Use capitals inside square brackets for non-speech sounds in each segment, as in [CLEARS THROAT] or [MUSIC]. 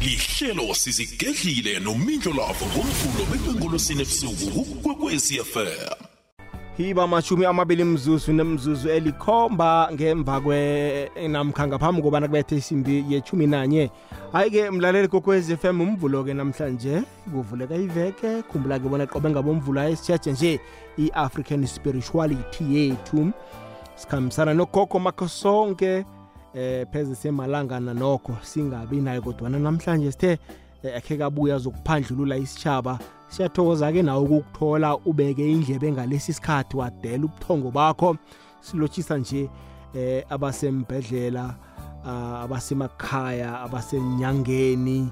lihlelo sizigedlile nomindlo lavo ngomvulo bekwengolosini ebusuku kukwekwezi FM hiba mashumi amabili mzuzu nemzuzu elikhomba ngemva kwe namkha ngaphambi kobana kubethe isimbi yechumi nanye. Hayi-ke mlaleli kokwez FM umvulo-ke namhlanje kuvuleka iveke. Khumbula-ke bona qobe ngabomvulo ayesitshaje nje i-african spirituality yethu. Sikhambisana nogogo makho sonke eh pheze semalangana nokho singabi naye kodwana namhlanje sithe eh, akhe kabuya zokuphandlulula isitshaba siyathokoza-ke nawe ukukuthola ubeke indlebe ngalesi sikhathi wadela ubuthongo bakho. Silotshisa nje eh abasembedlela ah, abasemakhaya abasenyangeni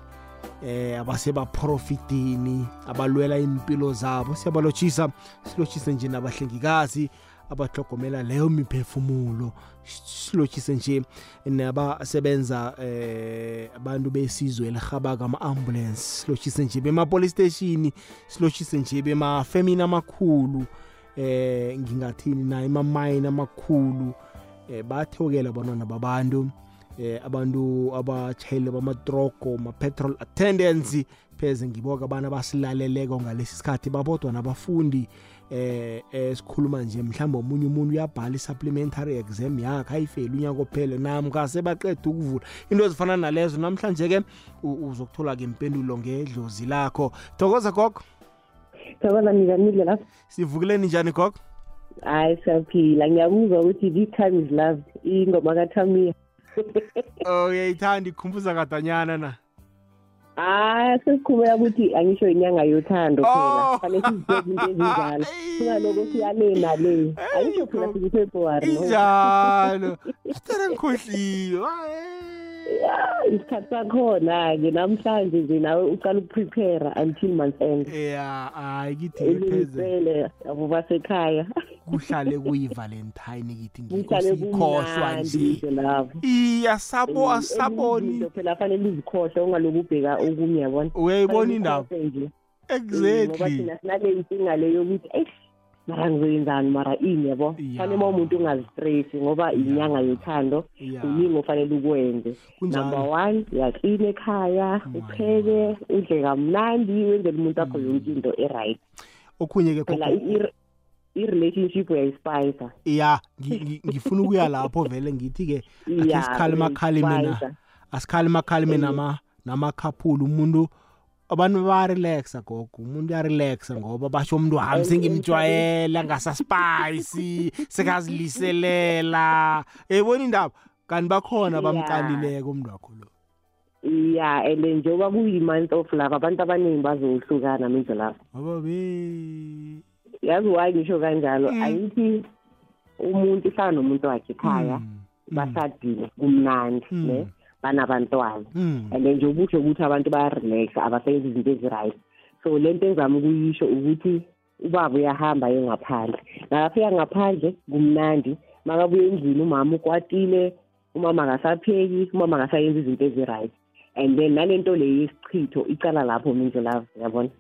eh abasebaprofitini abalwela impilo zabo. Siyabalotshisa silotshise nje nabahlengikazi abahlogomela leyo miphefumulo. Silotshise nje nabasebenza eh abantu besizwe elihabaka ama-ambulance silotshise nje bema-police station silotshise nje bema-femini amakhulu eh ngingathini nayo emamayini amakhulu eh bathokela abantwana babantu eh abantu abachayeli bamatrogo ma-petrol attendants pheze ngiboka abantu abasilaleleko ngalesi sikhathi babodwa nabafundi. Eh esikhuluma nje mhlawumbe omunye umuntu uyabhala i-supplementary exam yakhe ayifeli unyaka ophele namka sebaqeda ukuvula. Into ezifana nalezo namhlanje-ke uzokuthola-ke impendulo ngedlozi lakho. Thokoza gogo thokoza nikanile lapho sivukeleni njani gogo hayi siyaphila. Ngiyakuzwa ukuthi this time is love ingoma kathamiya [LAUGHS] oh uyayithanda ikhumbuza kadanyana na. Hayi sesikhulumela ukuthi angisho inyanga yothando Oh. phela fanele sizibeke into ezinjalo. [LAUGHS] Singaloko siyale nale. Angisho phela sikufebruwari no? injalo. [LAUGHS] Sitela ngikhohliwe Ya, isikhathi sakhona-ke. Namhlanje nje nawe uqala ukuprepare until month end. Ya hayi kithi pheze. elisele abo basekhaya. [LAUGHS] Kuhlale kuyi-valentine kithi kuhlale ngikhosikhohlwa kumnandi nje. nje lapho. Iya sabo asaboni. Izinto phela fanele uzikhohle ungaloku ubheka okunye yabona? Uyayibona Fanele indaba ukhohlwe nje ngoba exactly thina sinale inkinga le yokuthi eyi mara ngizoyenzani mara ini yabo? Ya. fanele uma umuntu ungazistresi ngoba inyanga yothando Ya. kuningi ofanele ukwenze. Kunjalo. number one uyaklina ekhaya upheke udle kamnandi wenzele umuntu wakho yonke into e-right. Okhunye-ke phela gogo i- i- i-relationship uyayispayisa ya ngi- ngi- ngifuna ukuya lapho vele ngithi-ke akhe Ya, sikhale makhalime na uyayispayisa. Namakhaphula umuntu abantu bayarelaxa gogo umuntu uyarelaxa ngoba basho umuntu wami sengimjwayela ngasaspayisi sekaziliselela yayibona indaba? Kanti bakhona bamqalileko umntu wakho lo? Ya and njengoba kuyi-month of love abantu abaningi bazohlukana menze lapho bababe yazi why ngisho kanjalo? Mm. ayithi umuntu hlala nomuntu wakhe ekhaya bashadile kumnandi Mm. Ne banabantwana. Mm. and then nje ubusho ukuthi abantu bayarelaxa abasebenzi izinto ezi-right. So le nto engizama ukuyisho ukuthi ubaba uyahamba ye ngaphandle. Nakafika ngaphandle kumnandi makabuye endlini umama ukwatile umama akasapheki umama akasayenza izinto ezi-right. And then nale nto le yesichitho icala lapho mindlo lavo yabona?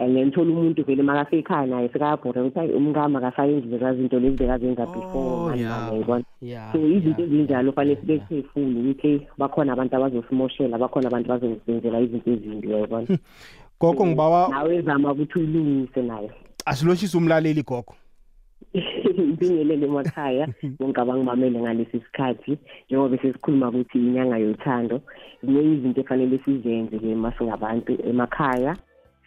And then thola umuntu vele makasekhaya naye sekayabhora ukuthi hayi umkama akasayenzi leza zinto lezi bekazenza before yayibona ya so izinto ezinjalo fanele sibe careful ukuthi bakhona abantu abazosimoshela bakhona abantu bazosenzela izinto ezimbi yayibona gogo ngibawa nawe zama ukuthi uyilungise nayo asiloshise umlaleli gogo. Ibingelele emakhaya [LAUGHS] bonke abangimamele ngalesi sikhathi njengoba sesikhuluma ukuthi inyanga yothando ziningi izinto efanele sizenze-ke masingabantu emakhaya.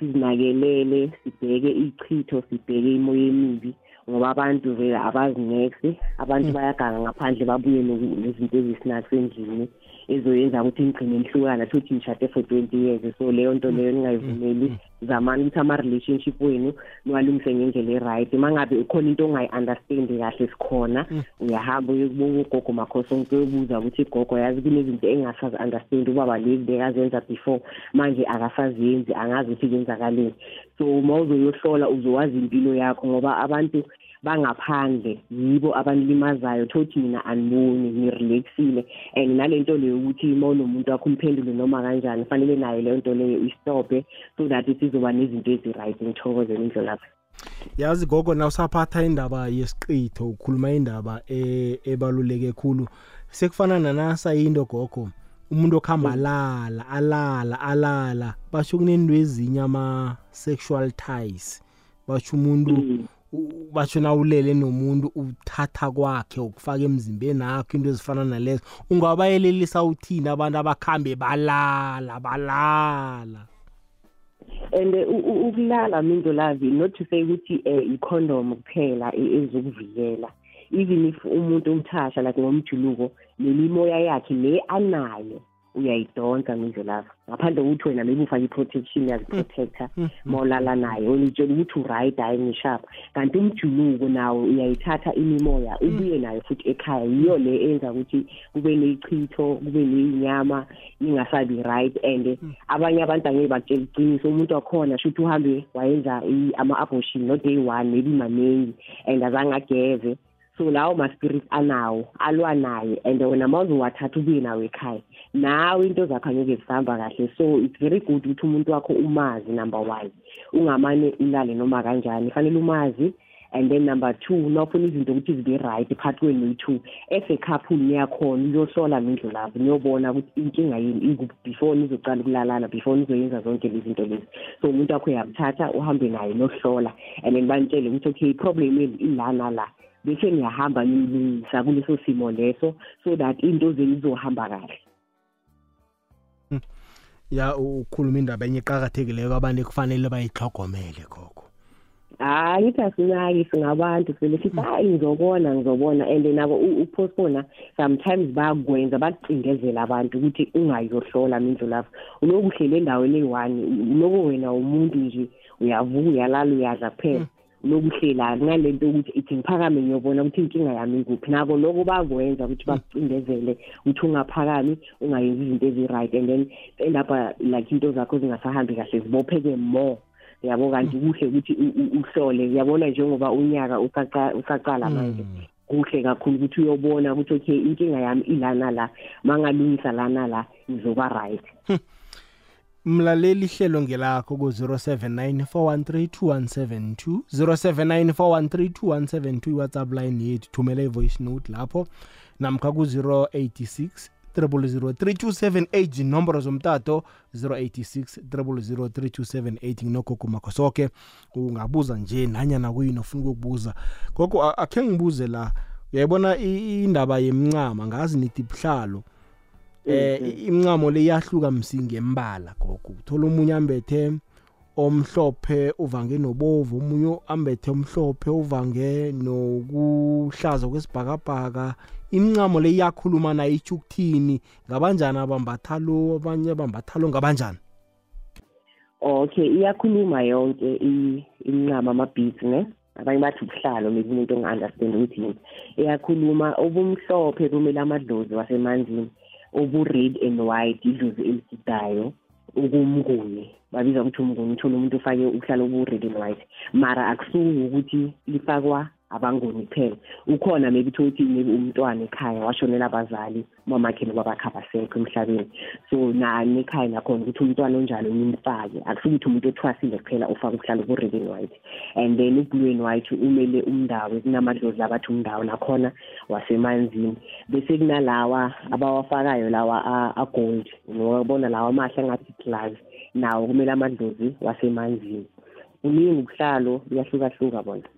Sizinakelele sibheke ichitho sibheke imoya emibi ngoba abantu vele abazi next abantu bayaganga ngaphandle babuye noku- nezinto ezisinakho endlini. Ezoyenza ukuthi nigcine nihlukana thothi nishade for twenty years. So leyo nto leyo ningayivumeli zamani ukuthi ama-relationship wenu niwalungise ngendlela e-right. Uma ngabe ukhona into ongayi-understandi kahle sikhona uyahamba uyokubonga ugogo makhosonke uyobuza ukuthi gogo yazi kunezinto engasazi-understandi ubaba lezi bekazenza before manje akasaziyenzi angazi ukuthi kwenzakaleni. So uma uzoyohlola uzowazi impilo yakho ngoba abantu bangaphandle yibo abanilimazayo thothi mina aniboni nirelaxile and nale nto leyo ukuthi uma unomuntu wakho umphendule noma kanjani fanele nayo leyo nto leyo istophe so that sizoba nezinto ezi-right ngithokozele indlelapha yazi gogo na usaphatha indaba yesiqitho ukhuluma indaba e- ebaluleke khulu. Sekufana nanasa into gogo. Umuntu okuhamba alala alala alala basho kunento ezinye ama-sexual ties. Basho umuntu Mm. u- basho na ulele nomuntu uthatha kwakhe ukufaka emzimbeni akho into ezifana nalezo ungabayelelisa uthini abantu abakhambe balala balala and uh, u- u- ukulala mindlolavi not to say ukuthi um i-condom kuphela e- ezokuvikela even if umuntu umthasha like ngomjuluko nemimoya yakhe le anayo uyayidonsa mindlolavi ngaphandle kokuthi wena maybe ufake i-protection yazi-protector mawulala naye wena utshela ukuthi uright hayi ngishapha. Kanti umjuluko nawo uyayithatha imimoya ubuye nayo futhi ekhaya. Yiyo le enza ukuthi kube ney'chitho kube ney'nyama ingasabi right and abanye abantu angeke batshela iqiniso. Umuntu wakhona shuthi uhambe wayenza i- ama-abortion no day one maybe maningi and azange ageve so lawo ma-spirit anawo alwa naye and wena ma uzowathatha ubuye nawo ekhaya nawe into zakho angeke zihamba kahle. So it's very good ukuthi umuntu wakho umazi number one ungamane ulale noma kanjani. Fanele umazi and then number two nawufuna izinto ukuthi zibe right phakathi kwenu noyi-two as a couple niyakhona uyohlola mindlu lapho niyobona ukuthi inkinga yini ikuphi before nizocala ukulalana before nizoyenza zonke lezi zinto lezi. So umuntu wakho uyamthatha uhambe naye nohlola and then banitshele ukuthi okay iproblem yenu ila nala bese niyahamba niyilungisa kuleso simo leso so that into zenu zizohamba kahle. Ya ukhuluma indaba enye eqakathekileyo abantu ekufanele bayihlogomele khokho. Hayi ithi asinaki singabantu sivele sithi hayi ngizobona ngizobona. And nabo upostpona sometimes bayakwenza bakucindezela abantu ukuthi ungayohlola mindlu lapho uloku uhlele endaweni eyi-one uloku wena umuntu nje uyavuka uyalala uyadla kuphela uloku uhlela ngale nto ukuthi ithi ngiphakame ngiyobona ukuthi inkinga yami ikuphi. Nabo loko bakwenza ukuthi bakucindezele ukuthi ungaphakami ungayenzi izinto ezi-right and then end up like into zakho zingasahambi kahle zibopheke more. Yabo kanti kuhle ukuthi uhlole. Uyabona njengoba unyaka usaqa- usaqala manje kuhle kakhulu ukuthi uyobona ukuthi okay inkinga yami ilana la mangalungisa lana la izoba right. Mlaleli ihlelo ngelakho ku-079 413 079 413 iwhatsapp line yethu. Thumela i-voice note lapho namkha ku-086 0003278 inomboro zomtato 086 0003278 nginogogo makho soke ungabuza nje nanyana kuyini ofuna ukukubuza. Gogo a- akhe ngibuze la uyayibona i- indaba yemncama ngazi nithi buhlalo. Eh i- imncamo le iyahluka msingi embala gogo. Uthola omunye ambethe omhlophe uvange nobovu omunye ambethe omhlophe uvange nokuhlaza kwesibhakabhaka imncamo le iyakhuluma nayo itsho ukuthini? Ngabanjani abambatha lo abanye bambatha lo ngabanjani? Okay iyakhuluma yonke imincamo ama-beats ne? Abanye bathi ubuhlalo maybe umuntu onga-understand ukuthi yini. Iyakhuluma obumhlophe kumele amadlozi wasemanzini. Obu-red and white idlozi eligidayo ukumnguni babiza ukuthi umnguni uthola umuntu ufake uhlala obu-red and white. Mara akusuki ukuthi lifakwa abangoni kuphela. Ukhona maybe uthole ukuthi maybe umntwana ekhaya washonela abazali umamakhe nobabakhe abasekho emhlabeni. So nani ekhaya nakhona ukuthi umntwana onjalo nimfake. Akusuke ukuthi umuntu othwasile kuphela ufake uhlala ubu-red and white. And then ublue and white umele umndawo kunamadlozi abathi umndawo nakhona wasemanzini. Bese kunalawa abawafakayo lawa a- a-gold nobona lawa amahle angathi glass nawo kumele amadlozi wasemanzini. Uningi ubuhlalo iyahlukahluka bona. i-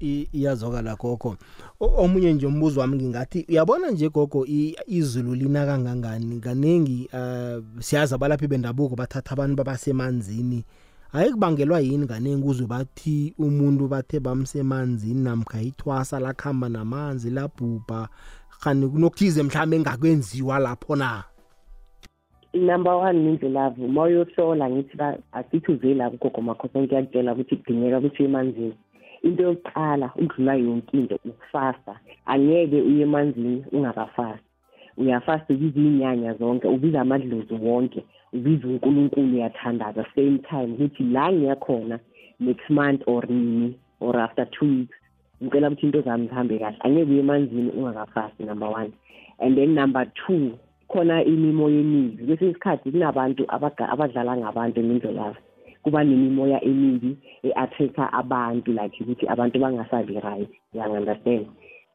iyazwakala gogo. O- omunye nje umbuzo wami ngingathi uyabona nje gogo i- izulu lina kangangani? Kaningi uh, siyazi abalaphi bendabuko bathatha abantu babasemanzini. Ayikubangelwa yini kaningi uzwe bathi umuntu bathe bamsemanzini namkha ithwasa lakhamba namanzi labhubha khani kunokuthize mhlawumbe engakwenziwa lapho na? Number one mindlulavu uma uyohlola ngithi ba- asithi uze la kugogo makhosa ngiyakutshela ukuthi kudingeka ukuthi uye emanzini into yokuqala ukudlula yonke into ukufasta. Angeke uye emanzini ungakafasti. Uyafasta ubiza iy'nyanya zonke ubiza amadlozi wonke ubiza unkulunkulu uyathandaza. Same time ukuthi la ngiyakhona next month or nini or after two weeks ngicela ukuthi into zami zihambe kahle. Angeke uye emanzini ungakafasti number one. And then number two khona imimoya emibi kwesinye isikhathi kunabantu abaga- abadlala ngabantu emindlolavu kuba nemimoya emibi e-attract-a abantu like ukuthi abantu bangasabi right yang understand?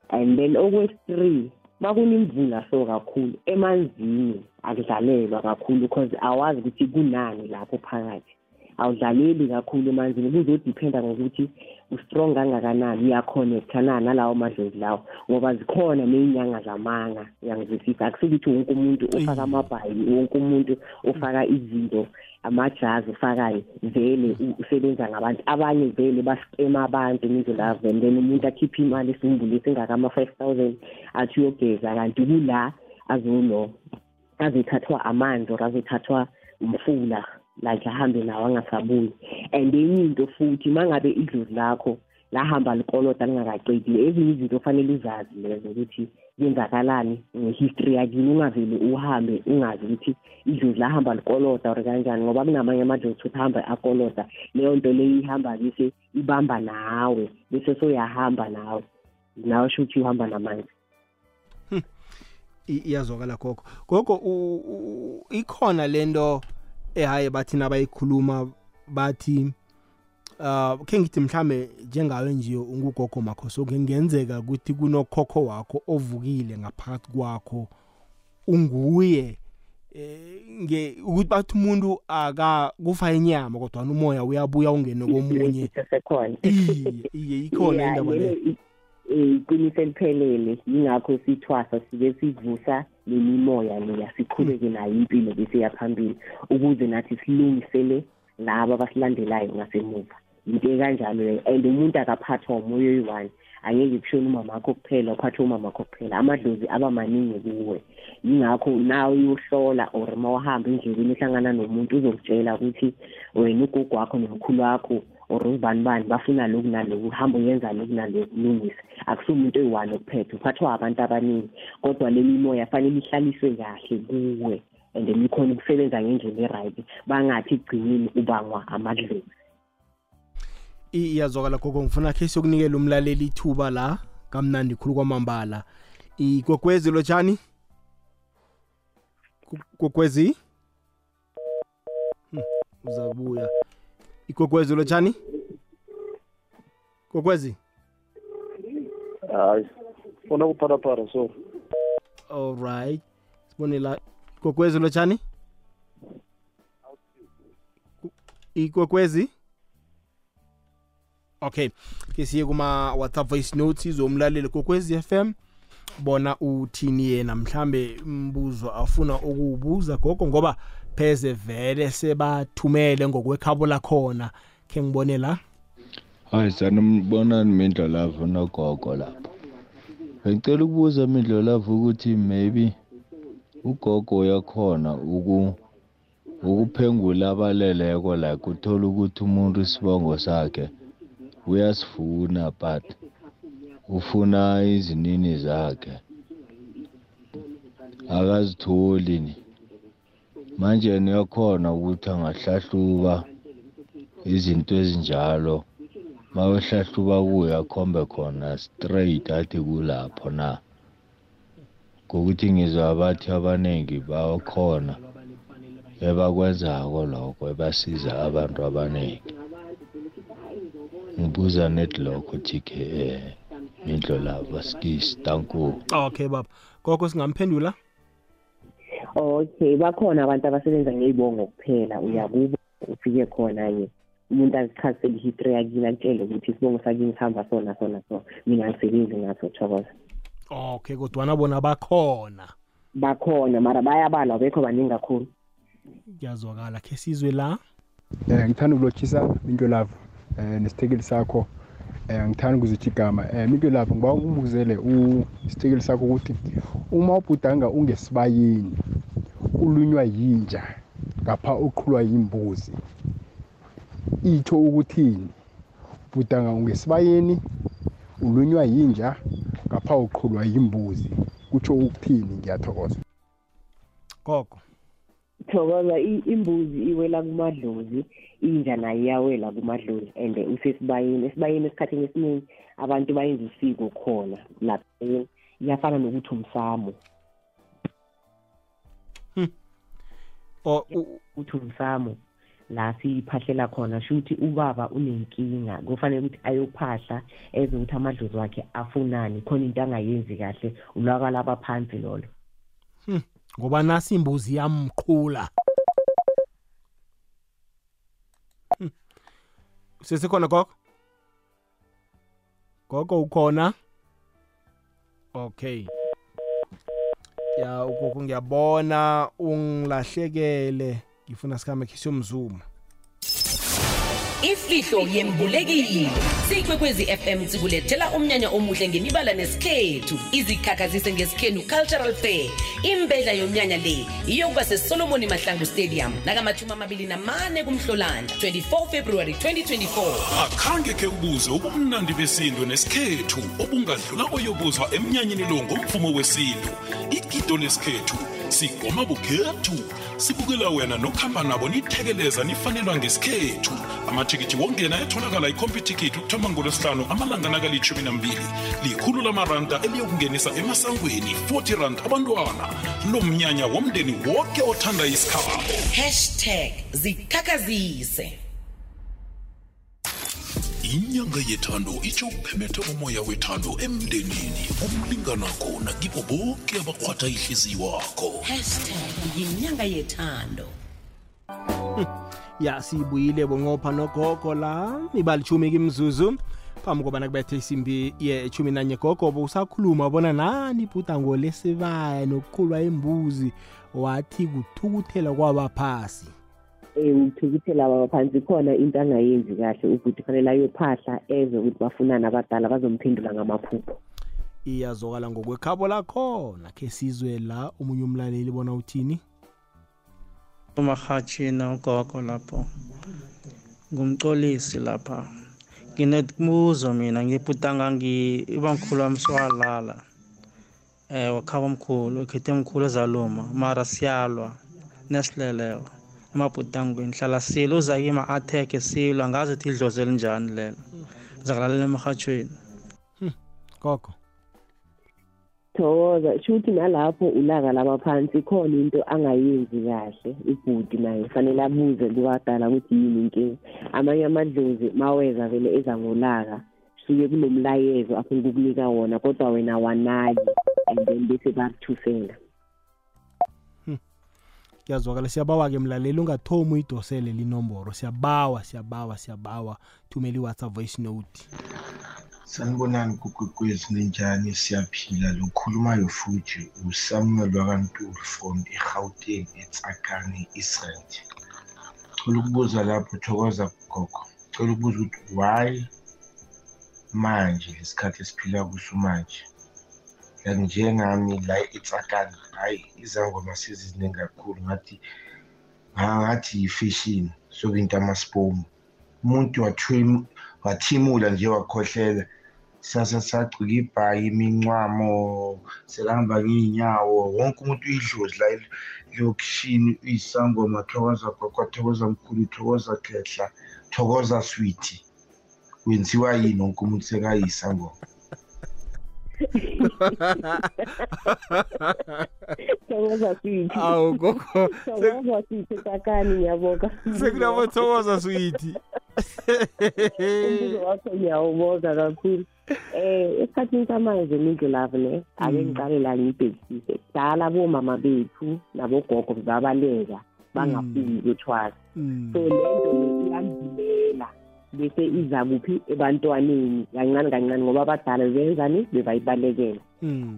And then okwesi-three makunemvula so kakhulu emanzini akudlalelwa kakhulu because awazi ukuthi kunani lapho phakathi. Awudlaleli kakhulu emanzini kuzodiphenda ngokuthi ustrong kangakanani uyaconnecta na nalawo madlozi lawo ngoba zikhona ney'nyanga zamanga uyangizwisisa akusukuthi wonke umuntu ofaka amabhayi wonke umuntu ofaka izinto amajazi ofakayo vele usebenza ngabantu. Abanye vele baskema abantu ngizolavo and then umuntu akhiphe imali esimbulu esingakama-five thousand athi uyogeza kanti kula azolo azothathwa amanzi or azothathwa umfula like ahambe nawo angasabuyi. And enye into futhi mangabe idlozi lakho lahamba likoloda lingakaqedi ezinye izinto fanele uzazi lezo ukuthi kwenzakalani ngehistory yakini ungavele uhambe ungazi ukuthi idlozi lahamba likoloda or kanjani ngoba kunamanye amadlozi futhi ahamba akoloda leyo nto leyo ihamba bese ibamba nawe bese soyahamba nawe. Nawe sho ukuthi uhamba namanzi iyazwakala gogo. Gogo ikhona lento ehaye bathi nabayikhuluma bathi uh khe ngithi mhlambe njengawe nje ungugogo makho so kungenzeka ukuthi kunokhokho wakho ovukile ngaphakathi kwakho unguye eh nge ukuthi bathi umuntu aka kufa inyama kodwa umoya uyabuya ungene komunye. Sekhona iye ikhona indaba le. iqiniso eliphelele yingakho sithwasa sike sivusa lemimoya leya siqhubeke nayo impilo bese yaphambili ukuze nathi silungisele laba abasilandelayo ngasemuva. Into ekanjalo leyo. And umuntu akaphathwa umoya oyi-one angeke kushona umamakho kuphela uphathwe umamakho kuphela. Amadlozi aba maningi kuwe. Yingakho nawe uyohlola or uma uhamba endleleni ehlangana nomuntu uzokutshela ukuthi wena ugogo wakho nomkhulu wakho or ubani bani bafuna lokhu naloku uhamba uyenza lokhu naloku lungisa akusumuntu oyi-one okuphethe uphathwa abantu abaningi kodwa le mimoya fanele ihlaliswe kahle kuwe and then ikhona ukusebenza ngendlela e-right. Bangathi kugcineni ubangwa amadlozi. Iyazwakala gogo ngifuna khe siyokunikela umlaleli ithuba la kamnandi khulu kwamambala. Igogwezi lotshani gogwezi uzabuya igogwezi lotshani gogwezi hayi funa kupharapara so alright sibone la igogwezi lotshani igogwezi okay ke siye kuma WhatsApp voice notes izomlaleli kokwezi FM bona uthini yena? Mhlambe umbuzo afuna ukuwubuza gogo ngoba pheze vele sebathumele ngokwekhabo lakhona. Ke ngibone la. Hayi sanibona nimindlo lavo nogogo lapho. Ngicela ukubuza imindlo lavo ukuthi maybe ugogo uyakhona uku ukuphengula abaleleko like uthola ukuthi umuntu isibongo sakhe uyasifuna but ufuna izinini zakhe. Akazitholi ni. Manje niyakhona ukuthi angahlahluba izinto ezinjalo. Mawehlahluba kuyo akhombe khona straight athi kulapho na. Ngokuthi ngizwa abathi abaningi bakhona ebakwenzako lokho ebasiza abantu abaningi ngibuza net lokho tk eh mindlo lava skis tanku okay baba. Gogo singamphendula? Okay bakhona abantu abasebenza ngey'bongo kuphela. Uyakuba ufike khona-ke umuntu azichazisele ihistory yakini akutshele ukuthi isibongo sakini sihamba sona sona so mina ngisebenzi ngaso thokoza okay kodwana bona bakhona. Bakhona mara bayabalwa bekho baningi kakhulu. Kuyazwakala khe sizwe la? Um ngithanda ukulotshisa minto lavo um nesithekeli sakho um ngithanda ukuzithi igama. Um minto lavo ngiba umbuzele isithekeli sakho ukuthi uma ubhudanga ungesibayeni ulunywa yinja ngapha uqhulwa yimbuzi itsho ukuthini ubhudanga ungesibayeni ulunywa yinja ngapha uqhulwa yimbuzi kutsho ukuthini ngiyathokoza. Gogo. Thokoza imbuzi iwela kumadlozi. Inja nayo iyawela kumadlozi and usesibayeni. Esibayeni esikhathini esiningi abantu bayenza usiko khona lapha. Iyafana nokuthi umsamo. O uthi umsamo la siphahlela khona shuthi ubaba unenkinga kufanele ukuthi ayophahla eze ukuthi amadlozi wakhe afunani khona into angayenzi kahle ulwakala abaphansi lolo. Ngoba nasi imbuzi yamqhula. Sesikhona gogo? Gogo ukhona? Okay. Ya ugogo ngiyabona. Ungilahlekele. Ngifuna sikhambe khisi yomzuma ifihlo yembulekile. Sikwekwezi fm sikulethela umnyanya omuhle ngemibala nesikhethu. Izikhakhazise ngesikhenu cultural fair. Imbedla yomnyanya le iyokuba sesolomoni mahlangu stadium nakamashumi amabili namane kumhlolanja 24 february 2024 akhange khe ubuze ubumnandi besintu nesikhethu obungadlula oyobuzwa emnyanyeni lo ngomvumo wesintu. Igido lesikhethu sigoma bukhethu sibukela wena nokuhamba nabo nithekeleza nifanelwa ngesikhethu. Amathikithi wongena etholakala ikhompyuthikithi ukuthoma ngolwesihlanu amalanga nakalitshumi nambili. Likhulu lamaranda eliyokungenisa emasangweni 40 rand abantwana. Lo mnyanya womndeni wonke othanda isikhabo. Hashtag zikhakhazise. Inyanga yethando itsho ukuphemetha umoya wethando emndenini. Umlinganakho nakibo boke abakhwatha ihliziyo wakho. Hashtag yinyanga yethando. [LAUGHS] Ya siyibuyile bonqopha nogogo la ibalithumi kimzuzu. Phambi kobana kubethe isimbi yechumi nanye gogo usakhuluma bona nani ibhudango lesibaya nokuqhulwa imbuzi wathi kuthukuthela kwabaphasi um ukuthukuthela babaphansi khona into angayenzi kahle ukuthi fanele ayophahla eze ukuthi bafunani abadala bazomphendula ngamaphupho. Iyazokala ngokwekhabo lakhona khe sizwe la omunye umlaleli bona uthini? Umarhatshina ugogo lapho. Ngumcolisi lapha. Nginemibuzo mina ngibhutanga ibamkhulu wami siwalala. Um wakhaba omkhulu ekhethe mkhulu ezaluma mara siyalwa nesilelewa emabhutangweni hlala silo uza kima atheke silwa ngazi ukuthi idlozi elinjani lelo. Ngizakulalela emarhatshweni gogo. Thokoza shuthi nalapho ulaka labaphansi khona into angayenzi kahle ibhudi naye kufanele abuze kubadala ukuthi yini inkinga amanye amadlozi maweza vele eza ngolaka suke kunomlayezo afuna ukukunika wona kodwa wena wanayi and then bese bakuthusela kuyazwakala siyabawa-ke mlaleli ungathomi uyidosele linomboro siyabawa siyabawa siyabawa. Thumela i-whatsapp voice note. Sanibonani kugwegwezi ninjani siyaphila. Lo khulumayo futhi usamuel wakantuli from i-gauteng etsakani israel. Cela ukubuza lapho. Thokoza gogo. Cela ukubuza ukuthi why manje lesikhathi esiphila kuso manje? Like njengami la etsakani hhayi izangoma seziziningi kakhulu ngathi ngathi yi-fashion sokinto amaspomu umuntu wathimula nje wakhohlela sasa sagcika ibhayi imincwamo selahamba ngey'nyawo wonke umuntu uyidlozi la lokishini uyisangoma thokoza gogo thokoza mkhulu thokoza khehla thokoza sweetie. Kwenziwa yini wonke umuntu sekayisangoma? Thokoza sithi awu gogo. Thokoza sithi kakani ngiyabonga sekunabothokoza sweethi umbuzo wakho ngiyawubonga kakhulu eh esikhathini samanje mindlulavu ne ake ngiqale la ngibhekisise kudala bomama bethu nabogogo babaleka bangafuni ukuthwasa so lento le iyandlulela bese iza kuphi ebantwaneni kancane kancane ngoba abadala benzani bebayibalekela.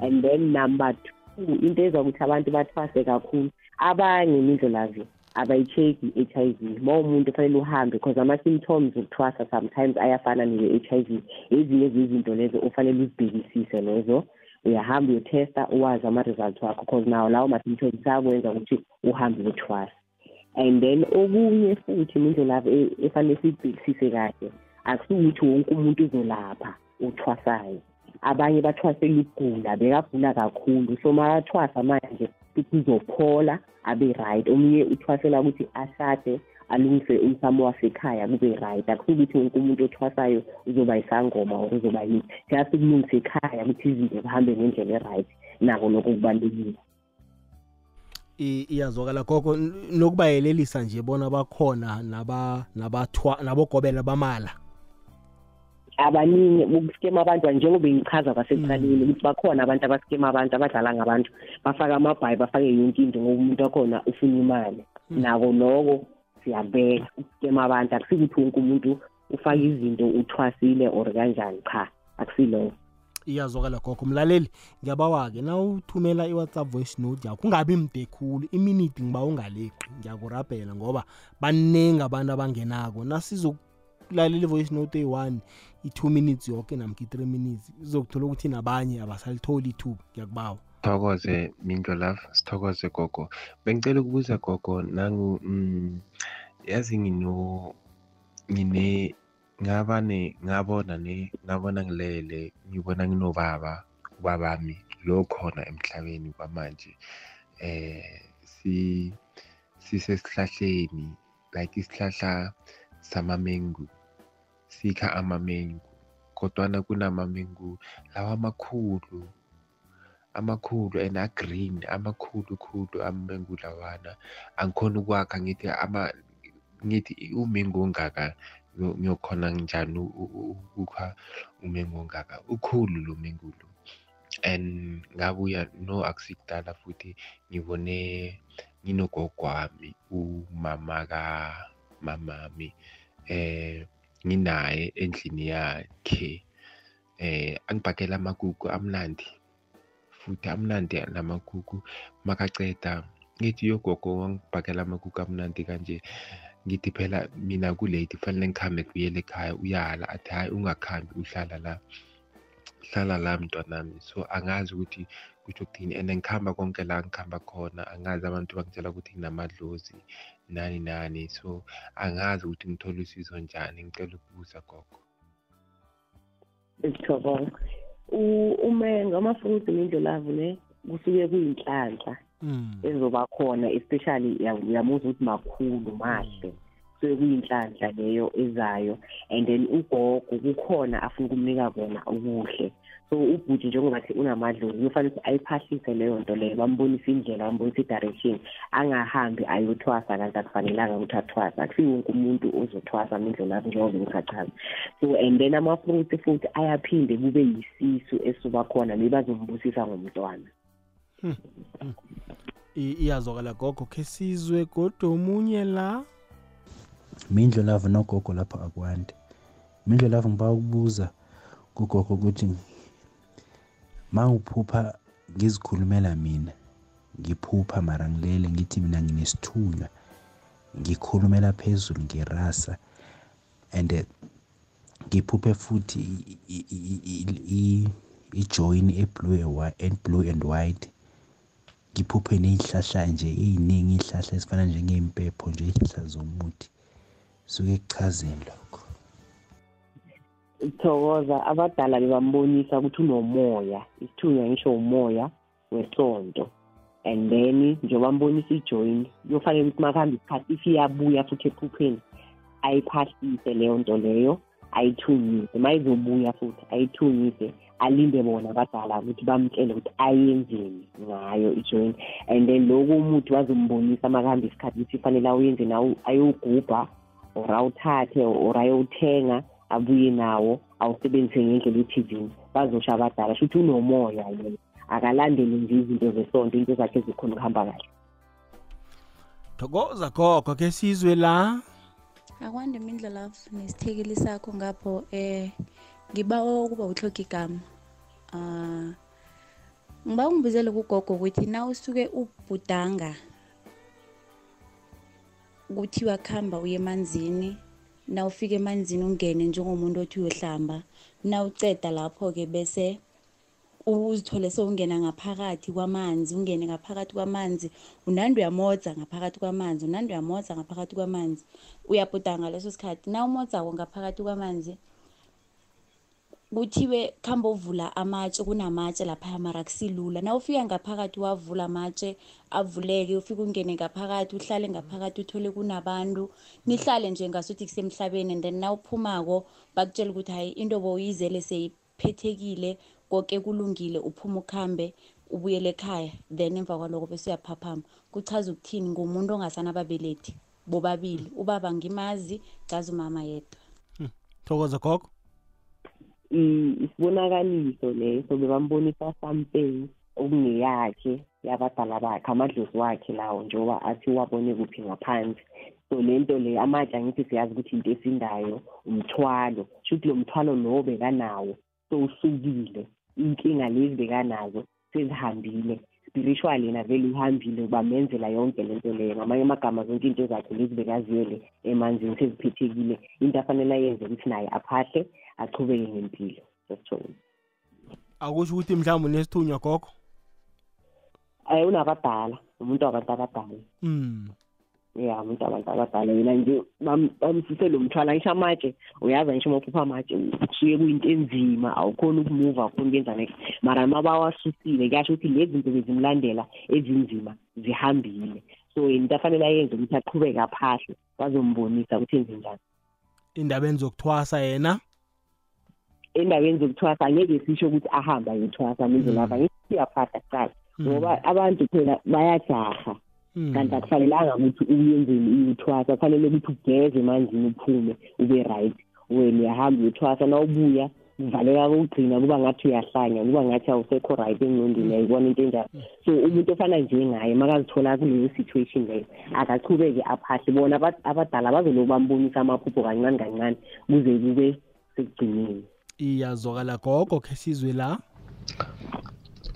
And then number two into ezwa ukuthi abantu bathwase kakhulu abanye mindlulavu abayi-check-i i-H_I_V ma umuntu fanele uhambe because ama-symptoms okuthwasa sometimes ayafana neye-H_I_V ezinye zezinto lezo ufanele uzibhekisise lezo. Uyahamba uyotesta uwazi ama-result wakho because nawo lawo ma-symptoms ayakwenza ukuthi uhambe uyothwasa and then okunye futhi indlela efanele siyibhekisise kahle akusukuthi wonke umuntu uzolapha uthwasayo. Abanye bathwasela ukugula bekagula kakhulu. So makathwasa manje futhi uzophola abe right. Omunye uthwasela ukuthi ashade alungise umsamo wasekhaya kube right. Akusukuthi wonke umuntu othwasayo uzoba isangoma or uzoba yini. Just ukulungisa ekhaya ukuthi izinto zihambe ngendlela e-right. Nako lokho kubalulekile. I- iyazwakala gogo n- nokubayelelisa nje bona bakhona naba nabathwa nabogobela bamala. Abaningi ukuskema abantu njengoba ngichaza kwasekuqaleni ukuthi bakhona abantu abaskema abantu abadlala ngabantu bafake amabhayi bafake yonke into ngoba umuntu wakhona ufuna imali. Nako loko siyabeka ukuskema abantu akusikuthi wonke umuntu ufake izinto uthwasile or kanjani cha akusiloko iyazwakala gogo. Mlaleli ngiyabawa-ke na uthumela i-whatsapp voice note yakho kungabi mde khulu. Iminiti ngiba ungaleqi ngiyakurabhela ngoba baningi abantu abangenako. Nasizokulalela i-voice note eyi-one i-two minutes yoke namkha i-three minutes izokuthola ukuthi nabanye abasalitholi ithuba ngiyakubawa. Sithokoze mindlo love. Sithokoze gogo. Bengicela ukubuza gogo nangu mm, yazi ngino ngine ngaba ngabona ngabona ngilele ngibona nginobaba ubabami lo khona emhlabeni kwamanje si sisesihlahleni like isihlahla samamengu sikha amamengu kodwana kunamamengu lawa amakhulu amakhulu and a-green amakhulu khulu amengu lawana angikhona ukwakha ngithi ngithi umengu ongaka ngiyokhona njani ukukha umengu ongaka ukhulu lo mengu lo and ngabuya no akusikudala futhi ngibone nginogogwami umama kamamami eh nginaye endlini yakhe. Eh angibhakela amakuku amnandi futhi amnandi namakuku makaceda ngithi yogogo wangibhakela amakuku amnandi kanje. Ngithi phela mina kulate fanele ngikhambe kubuyela ekhaya uyala athi hayi ungakhambi uhlala la hlala la mntwanami so angazi ukuthi kusho ukuthini and ngikhamba konke la ngikhamba khona angazi abantu bangitshela ukuthi nginamadlozi nani nani. So angazi ukuthi ngithole usizo njani ngicela ukubuza gogo. Esithokoza umengo ama-fruit nendlolavu ne kusuke kuyinhlanhla. Ezoba khona especially ya- uyamuzwa ukuthi makhulu mahle. Kusuke kuyinhlanhla leyo ezayo. And then ugogo kukhona afuna ukumnika kona okuhle. So ubhuti njengoba thi unamadlozi kufanele ukuthi ayiphahlise leyo nto leyo bambonise indlela bambonise i-direction. Angahambi ayothwasa kanti akufanelanga ukuthi athwase akusiwo wonke umuntu ozothwasa mindlolavu njengoba ngisachaza so and then ama-fruit futhi ayaphinde kube yisisu esuba khona maybe azombusisa ngomntwana. I- iyazwakala gogo khe sizwe kodwa omunye la. Mindlo lavo nogogo lapha akwande. Mindlo lavo ngiba ukubuza kugogo ukuthi ma uphupha ngizikhulumela mina ngiphupha mara ngilele ngithi mina nginesithunywa ngikhulumela phezulu ngirasa and eh, ngiphuphe futhi i- i- i- i- i- ijoyini eblue and whi- and blue and white. Ngiphuphe ney'hlahla nje ey'ningi iy'hlahla ezifana njengey'mpepho nje iy'hlahla zomuthi. Suke kuchazeni lokho. Thokoza abadala bebambonisa ukuthi unomoya isithunywa ngisho umoya wesonto. And then njengoba mbonisa ijoyini kuyofanele ukuthi makuhamba isikhathi if iyabuya futhi ephupheni ayiphahlise leyo nto leyo ayithunyise. Ma izobuya futhi ayithunyise. Alinde bona abadala ukuthi bamtshele ukuthi ayenzeni ngayo ijoyini and then loku umuthi bazombonisa makuhamba isikhathi ukuthi fanele awuyenze nawo ayowugubha or awuthathe or ayowuthenga abuye nawo awusebenzise ngendlela ethizini bazosho abadala shuthi unomoya yena. Akalandeli nje izinto zesonto into zakhe zikhona ukuhamba kahle. Thokoza gogo khe sizwe la. Akwande mindlo love nesithekeli sakho ngapho eh ngiba ukuba uhloga igama. Ah ngiba ungibizele kugogo ukuthi na usuke ubhudanga kuthiwa khamba uye emanzini na ufika emanzini ungene njengomuntu othi uyohlamba na uceda lapho-ke bese uzithole sewungena ngaphakathi kwamanzi ungene ngaphakathi kwamanzi unandi uyamodza ngaphakathi kwamanzi unandi uyamodza ngaphakathi kwamanzi. Uyabhuda ngaleso sikhathi na umodzako ngaphakathi kwamanzi? Kuthiwe khamba uvula amatshe kunamatshe laphaya mara kusilula na ufika ngaphakathi wavula amatshe avuleke ufike ungene ngaphakathi uhlale ngaphakathi uthole kunabantu nihlale nje ngasuthi kusemhlabeni and then na uphumako bakutshela ukuthi hayi into bowuyizele seyiphethekile konke kulungile uphuma ukhambe ubuyele ekhaya then emva kwaloko bese uyaphaphama kuchaza ukuthini? Ngumuntu ongasanababelethi bobabili. Ubaba ngimazi ngazi umama yedwa. Thokoza gogo. i- isibonakaliso leso bebambonisa something okungeyakhe yabadala bakhe amadlozi wakhe lawo njengoba athi wabone kuphi ngaphansi. So le nto le amatshe angithi siyazi ukuthi into esindayo umthwalo. Sho ukuthi lo mthwalo lowo bekanawo so usukile inkinga lezi bekanazo sezihambile. Spiritual yena vele uhambile bamenzela yonke le nto leyo. Ngamanye amagama zonke into zakhe lezi bekaziyele emanzini seziphethekile into afanele ayenze ukuthi naye aphahle achubeke ngempilo sesithoni akusho ukuthi mhlawumbe unesithunywa gogo? Um unabadala umuntu wabantu abadala. Mm. ya umuntu wabantu abadala. Yena nje bam- bamsise lo mthwala ngisho amatshe uyazi ngisho uma ukhupha amatshe kusuke kuyinto enzima awukhoni ukumuva awukhoni ukwenza next. Mara uma bawasusile kuyasho ukuthi lezi zinto bezimlandela ezinzima zihambile. So into afanele ayenze ukuthi aqhubeke aphahle bazombonisa ukuthi enze njani indabeni zokuthwasa yena endaweni zokuthwasa angeke sisho ukuthi ahambe ayothwasa mindlela ngithi uyaphahla kuqala ngoba abantu phela bayajaha. Kanti akufanelanga ukuthi uyenzeni uyothwasa kufanele ukuthi ugeze emanzini uphume ube right. Wena uyahamba uyothwasa na ubuya kuvaleka kokugcina kuba ngathi uyahlanya kuba ngathi awusekho right engqondweni ayibona into enjalo. So umuntu ofana njengaye makazithola kuleyo situation leyo akachubeke aphahle. Bona aba- abadala bazoloku bambonisa amaphupho kancane kancane kuze kube sekugcineni. Iyazwakala gogo khe sizwe la?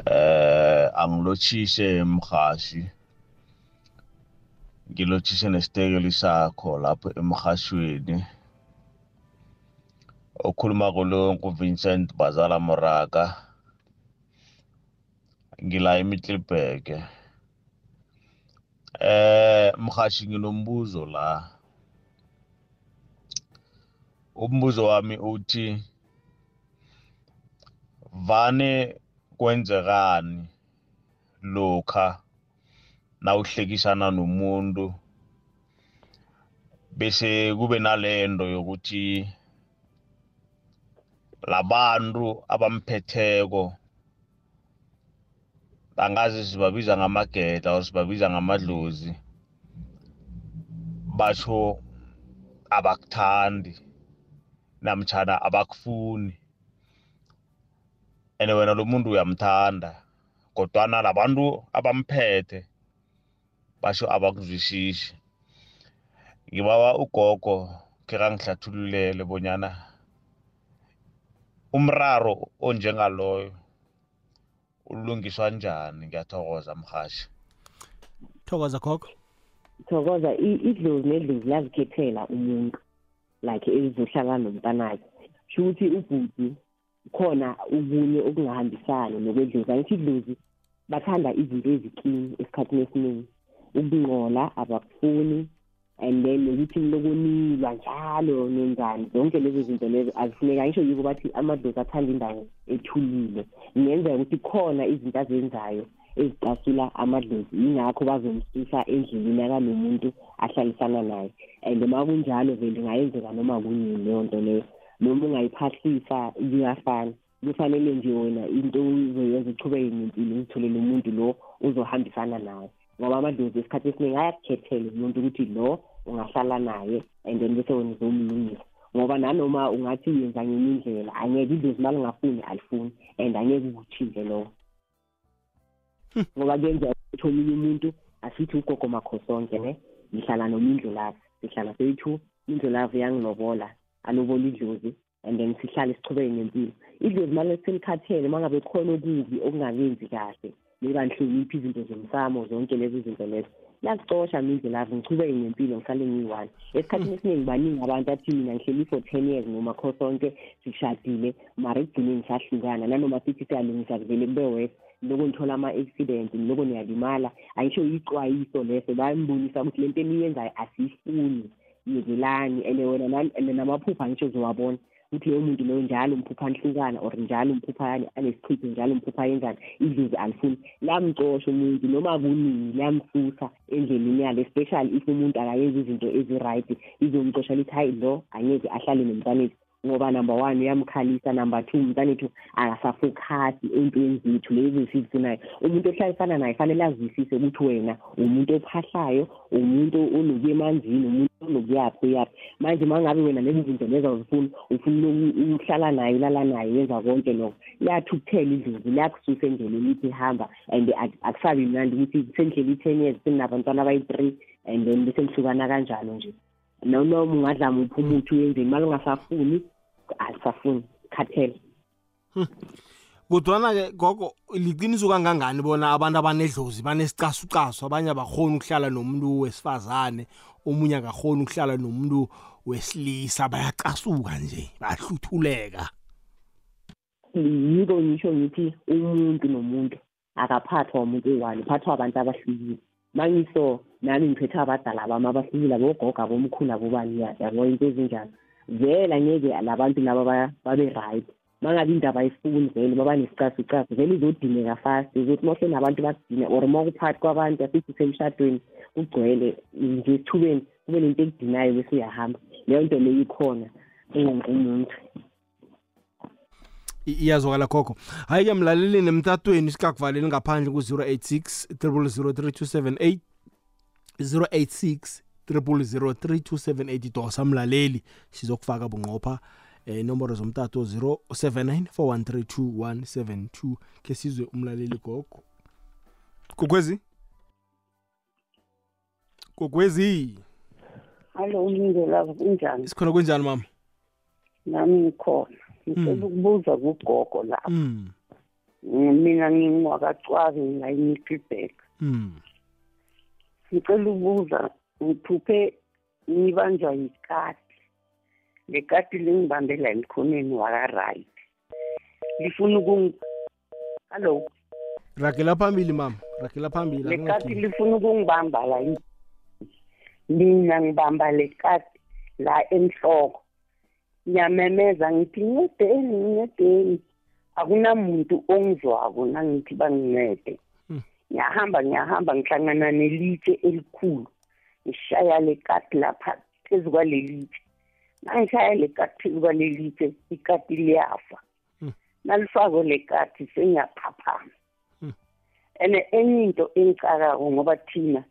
Eh angilotshise mhashi ngilotshise nesitekeli sakho lapho emhashweni. Okhuluma kolo nguvincent bazala moraka ngila emitliberg eh mhashi nginombuzo la. Umbuzo wami uthi vane kwenzekani lokha nawuhlekisana nomuntu bese kube nalento yokuthi labantu abamphetheko angazi sibabiza ngamagedla or sibabiza ngamadlozi basho abakuthandi namtshana abakufuni. And wena lo muntu uyamthanda kodwana labantu abamphethe basho abakuzwisisi. Ngibawa ugogo khe kangihlathululele bonyana umraro onjengaloyo ulungiswa njani ngiyathokoza mhashi thokoza gogo. Thokoza idlozi nedlozi liyazikhethela umuntu like ezizohlala nomntanakhe sho ukuthi ubhuti khona ubunye okungahambisani nokwedlozi angithi idlozi bathanda izinto eziklini esikhathini esiningi. Ukunqola abakufuni and then nokuthi nilokunilwa njalo nenzani zonke lezo zinto lezo azifuneka ngisho yiko bathi amadlozi athanda indawo ethulile. Kungenzeka ukuthi khona izinto azenzayo ezicasula amadlozi. Yingakho bazomsusa endleleni akanomuntu ahlalisana naye. And uma kunjalo vele ingayenzeka noma kunini leyo nto leyo. Noma ungayiphahlisa kuyafana. Kufanele nje wena into uzoyenza uchubeke ngempilo uzitholele umuntu lo uzohambisana naye ngoba amadlozi esikhathi esiningi ayakukhethela umuntu ukuthi lo ungahlala naye and then bese wena uzomlungisa. Ngoba nanoma ungathi uyenza ngenye indlela angeke idlozi uma lingafuni alifuni and angeke ukuthinze lokho. Ngoba kuyenzeka ukuthi omunye umuntu asithi ugogo makhosonke ne ngihlala nomindlu lapho sihlala soyi-two indlu lapho yangilobola alobola idlozi and then sihlale sichubeke ngempilo. Idlozi manje selikhathele uma ngabe khona okubi okungakenzi kahle nekanhloniphi izinto zomsamo zonke lezo zinto lezo. Liyacosha mindlu lapho ngichubeke ngempilo ngihlale ngiyi-one. Esikhathini esiningi baningi abantu athi mina ngihleli for ten years noma kho sonke sishadile mara ekugcineni sahlukana nanoma sithi siyalungisa kuvele kube wese loko ngithola ama-accident loko niyalimala ayisho ixwayiso leso. Bayambonisa ukuthi le nto eniyenzayo asiyifuni. Yekelani and wena nal- and namaphupha ngisho zowabona ukuthi loyo muntu loyo njalo umphupha ahlukana or njalo umphupha anesichitho njalo umphupha yenzani idlozi alifuni. Lamcosha umuntu noma kunini liyamsusa endleleni yalo especially if umuntu akayenzi izinto ezi-right izomcosha lithi hayi lo angeke ahlale nomntanethu ngoba number one iyamkhalisa number two umntanethu akasafokhasi ey'ntweni zethu lezi esizifunayo umuntu ohlalisana naye fanele azwisise ukuthi wena umuntu ophahlayo umuntu onokuya emanzini umuntu onokuyaphi uyaphi manje uma ngabe wena lezi zinto lezo awuzifuni ufuna ukuhlala naye ulala naye wenza konke lokho liyathi ukuthela idlozi liyakususa endleleni lithi hamba and akusabi mnandi ukuthi sendlela i-ten years seninabantwana abayi-three and then bese nihlukana kanjalo nje. Noma ungadlama uphi umuthi uyenzeni mali ungasafuni alisafuni khathela kodwana-ke gogo liqiniso kangangani bona abantu abanedlozi banesicasucasu abanye abakhoni ukuhlala nomuntu wesifazane omunye akakhoni ukuhlala nomuntu wesilisa bayacasuka nje bayahluthuleka. Yiko ngisho ngithi umuntu nomuntu akaphathwa umuntu oyi-one uphathwa abantu abahlukile. Mangiso nami ngiphethe abadala bami abahlukile abogoga bomkhulu abobani yabo into ezinjalo. Vele angeke labantu laba babe-right mangabe indaba ayifuni vele baba nesicasucasu vele izodingeka fast ukuthi mohle nabantu basidine or uma kuphakathi kwabantu asithi semshadweni kugcwele nje esithubeni kube nento ekudinayo bese uyahamba. Leyo nto leyo ikhona engonke umuntu. Iyazwakala khokho. Hayi-ke mlalelini emtatweni isikakuvaleli ngaphandle ku-086 003 086 0003278 dosa mlaleli sizokufaka bunqopha eh inomboro zomtato 0794132172 ke sizwe umlaleli gogo. Kokwezi? Kokwezi? Hallo umlingelazo kunjani? Sikhona kunjani mama? Nami ngikhona. Ngicela ukubuza kugogo lapho mm. mina ngingwakacwabi ngayimiddleback mm. ngicela ukubuza ngiphuphe ngibanjwa yikati le kati lingibambela emkhonweni waka-right. Lifuna ukung hallo ragela phambili mama. Ragela phambili le kati lifuna ukungibamba la mina ngibamba le kati la enhloko ngiyamemeza ngithi ncedeni ncedeni akunamuntu ongizwako nangithi bangincede ngiyahamba ngiyahamba ngihlangana nelitshe elikhulu. Ngishaya le kati lapha phezu kwalelitshe nangishaya le kati phezu kwalelitshe ikati liyafa. Nalifakwe le kati sengiyaphaphama and enye into engicakako ngoba thina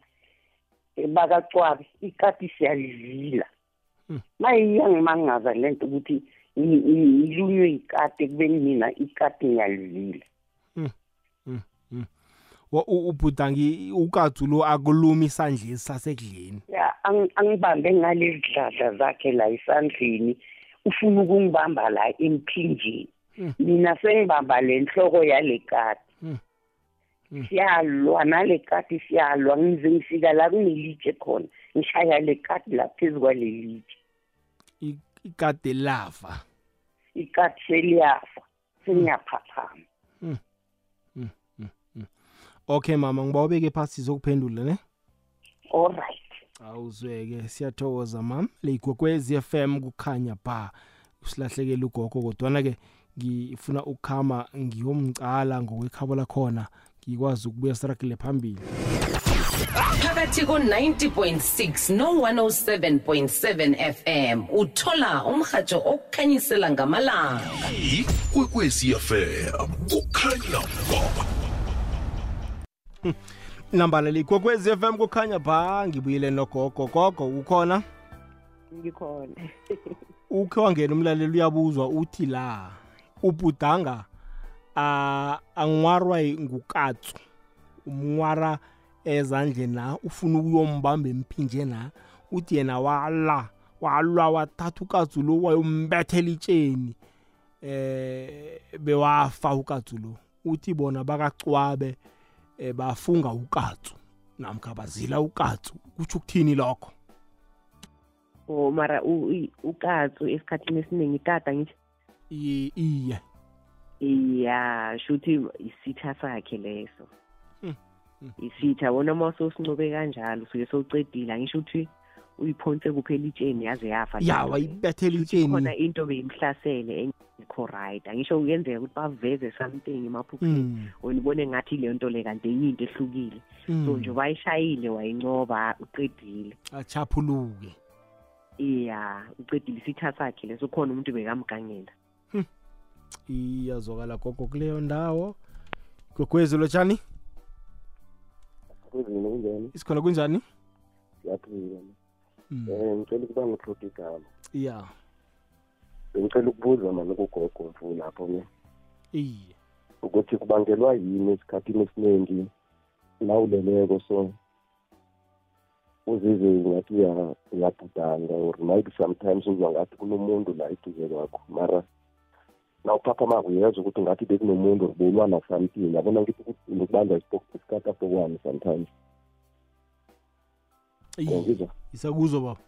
bakacwabi ikati siyalivila mayiyangimangaza le nto ukuthi ngilunywe ikati ekubeni mina ikati ngiyalivila ubhudangi ukatsu lo akulumi isandleni sasekudleni. Ya angibambe ngalezi dladla zakhe la esandleni. Ufuna ukungibamba la emphinjeni. Mina sengibamba le nhloko yale kati siyalwa nale kati siyalwa. Ngize ngifika la kunelitshe khona. Ngishaya le kati la phezu kwalelitshe ikade lafa ikati seliyafa. Sengiyaphaphama. Okay mama ngiba ubeke phasi sizokuphendula ne? Alright awuzweke siyathokoza mam leyigwekwezi FM kukhanya ba usilahlekela ugogo kodwana-ke ngifuna ukukhama ngiyomcala ngokwekhabo lakhona ngikwazi ukubuya sirakile phambili. Phakathi ko-90.6 no-107.7 fm uthola umrhatsho okukhanyisela ngamalanga. Ikwekwezi fm kukhanya ba [LAUGHS] nambala likwekwezi FM kukhanya ba ngibuyile nogogo. Gogo ukhona? Ngikhona. [LAUGHS] Ukhe wangena umlaleli uyabuzwa uthi la ubudanga angwarwa ngukatsu. Umnwara ezandleni na ufuna ukuyombamba emphinje na? Uthi yena wala walwa wathatha ukatsu lo wayombethela itsheni. Eh bewafa ukatsu lo. Uthi bona bakacwabe eh bafunga ukatsu namkha bazila ukatsu. Kutsho ukuthini lokho? Oh mara ukatsu esikhathini esiningi ikata ngithi? Iye. Iya shuthi isitha sakhe leso. Isitha wona uma sowusincobe kanjalo suke sowucedile angisho ukuthi uyiphonse kuphela itsheni yaze yafa ya wayibethela itsheni khona into beyimhlasele engekho right angisho kuyenzeka ukuthi baveze something emaphupheni wena ubone ngathi leyo nto le kanti enye into ehlukile. So nje wayishayile wayincoba uqedile. Achaphuluke. Iya ucedile isitha sakhe leso khona umuntu bekamgangela. Iyazwakala gogo kuleyo ndawo. Gogwezi lotshani? Kuzini kunjani? Isikhona kunjani? Siyaphila. Mm. Um ngicela ukuba ngihlote igama. Ya. Bengicela ukubuza mani kugogo mfu lapho ke. Iye. Ukuthi kubangelwa yini esikhathini esiningi nawuleleko so uzizwe ngathi uya- uyabhudanga or maybe sometimes uzwa ngathi kunomuntu la eduze kwakho mara nawuphaphama uyezwa ukuthi ngathi bekunomuntu or bewulwa na something. Yabona ngithi ukuthi ngikubanza isikatapokwane sometimes. Ngizwa. isakuzwa baba.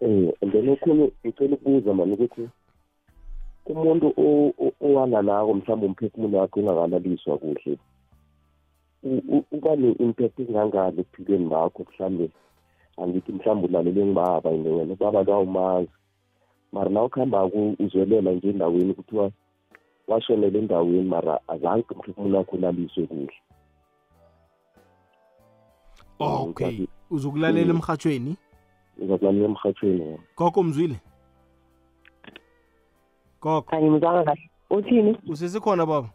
Eh and then okhunye ngicela ukubuza mani ukuthi umuntu owalalako mhlawumbe umphefumulo wakhe ungakalaliswa kuhle uba ne-impact engangani ebuphilweni bakho mhlawumbe angithi mhlawumbe ulalele ngibaba ingene ubaba lwawumazi mara na ukuhamba-ko uzwelela nje endaweni kuthiwa washonela endaweni mara azange umphefumulo wakho ulaliswe kuhle. Okay. Uzokulalela emhathweni uzakulalela emhathweni gogo mzwile gogo. Angimzwanga kahle. Uthini? Usesekhona baba?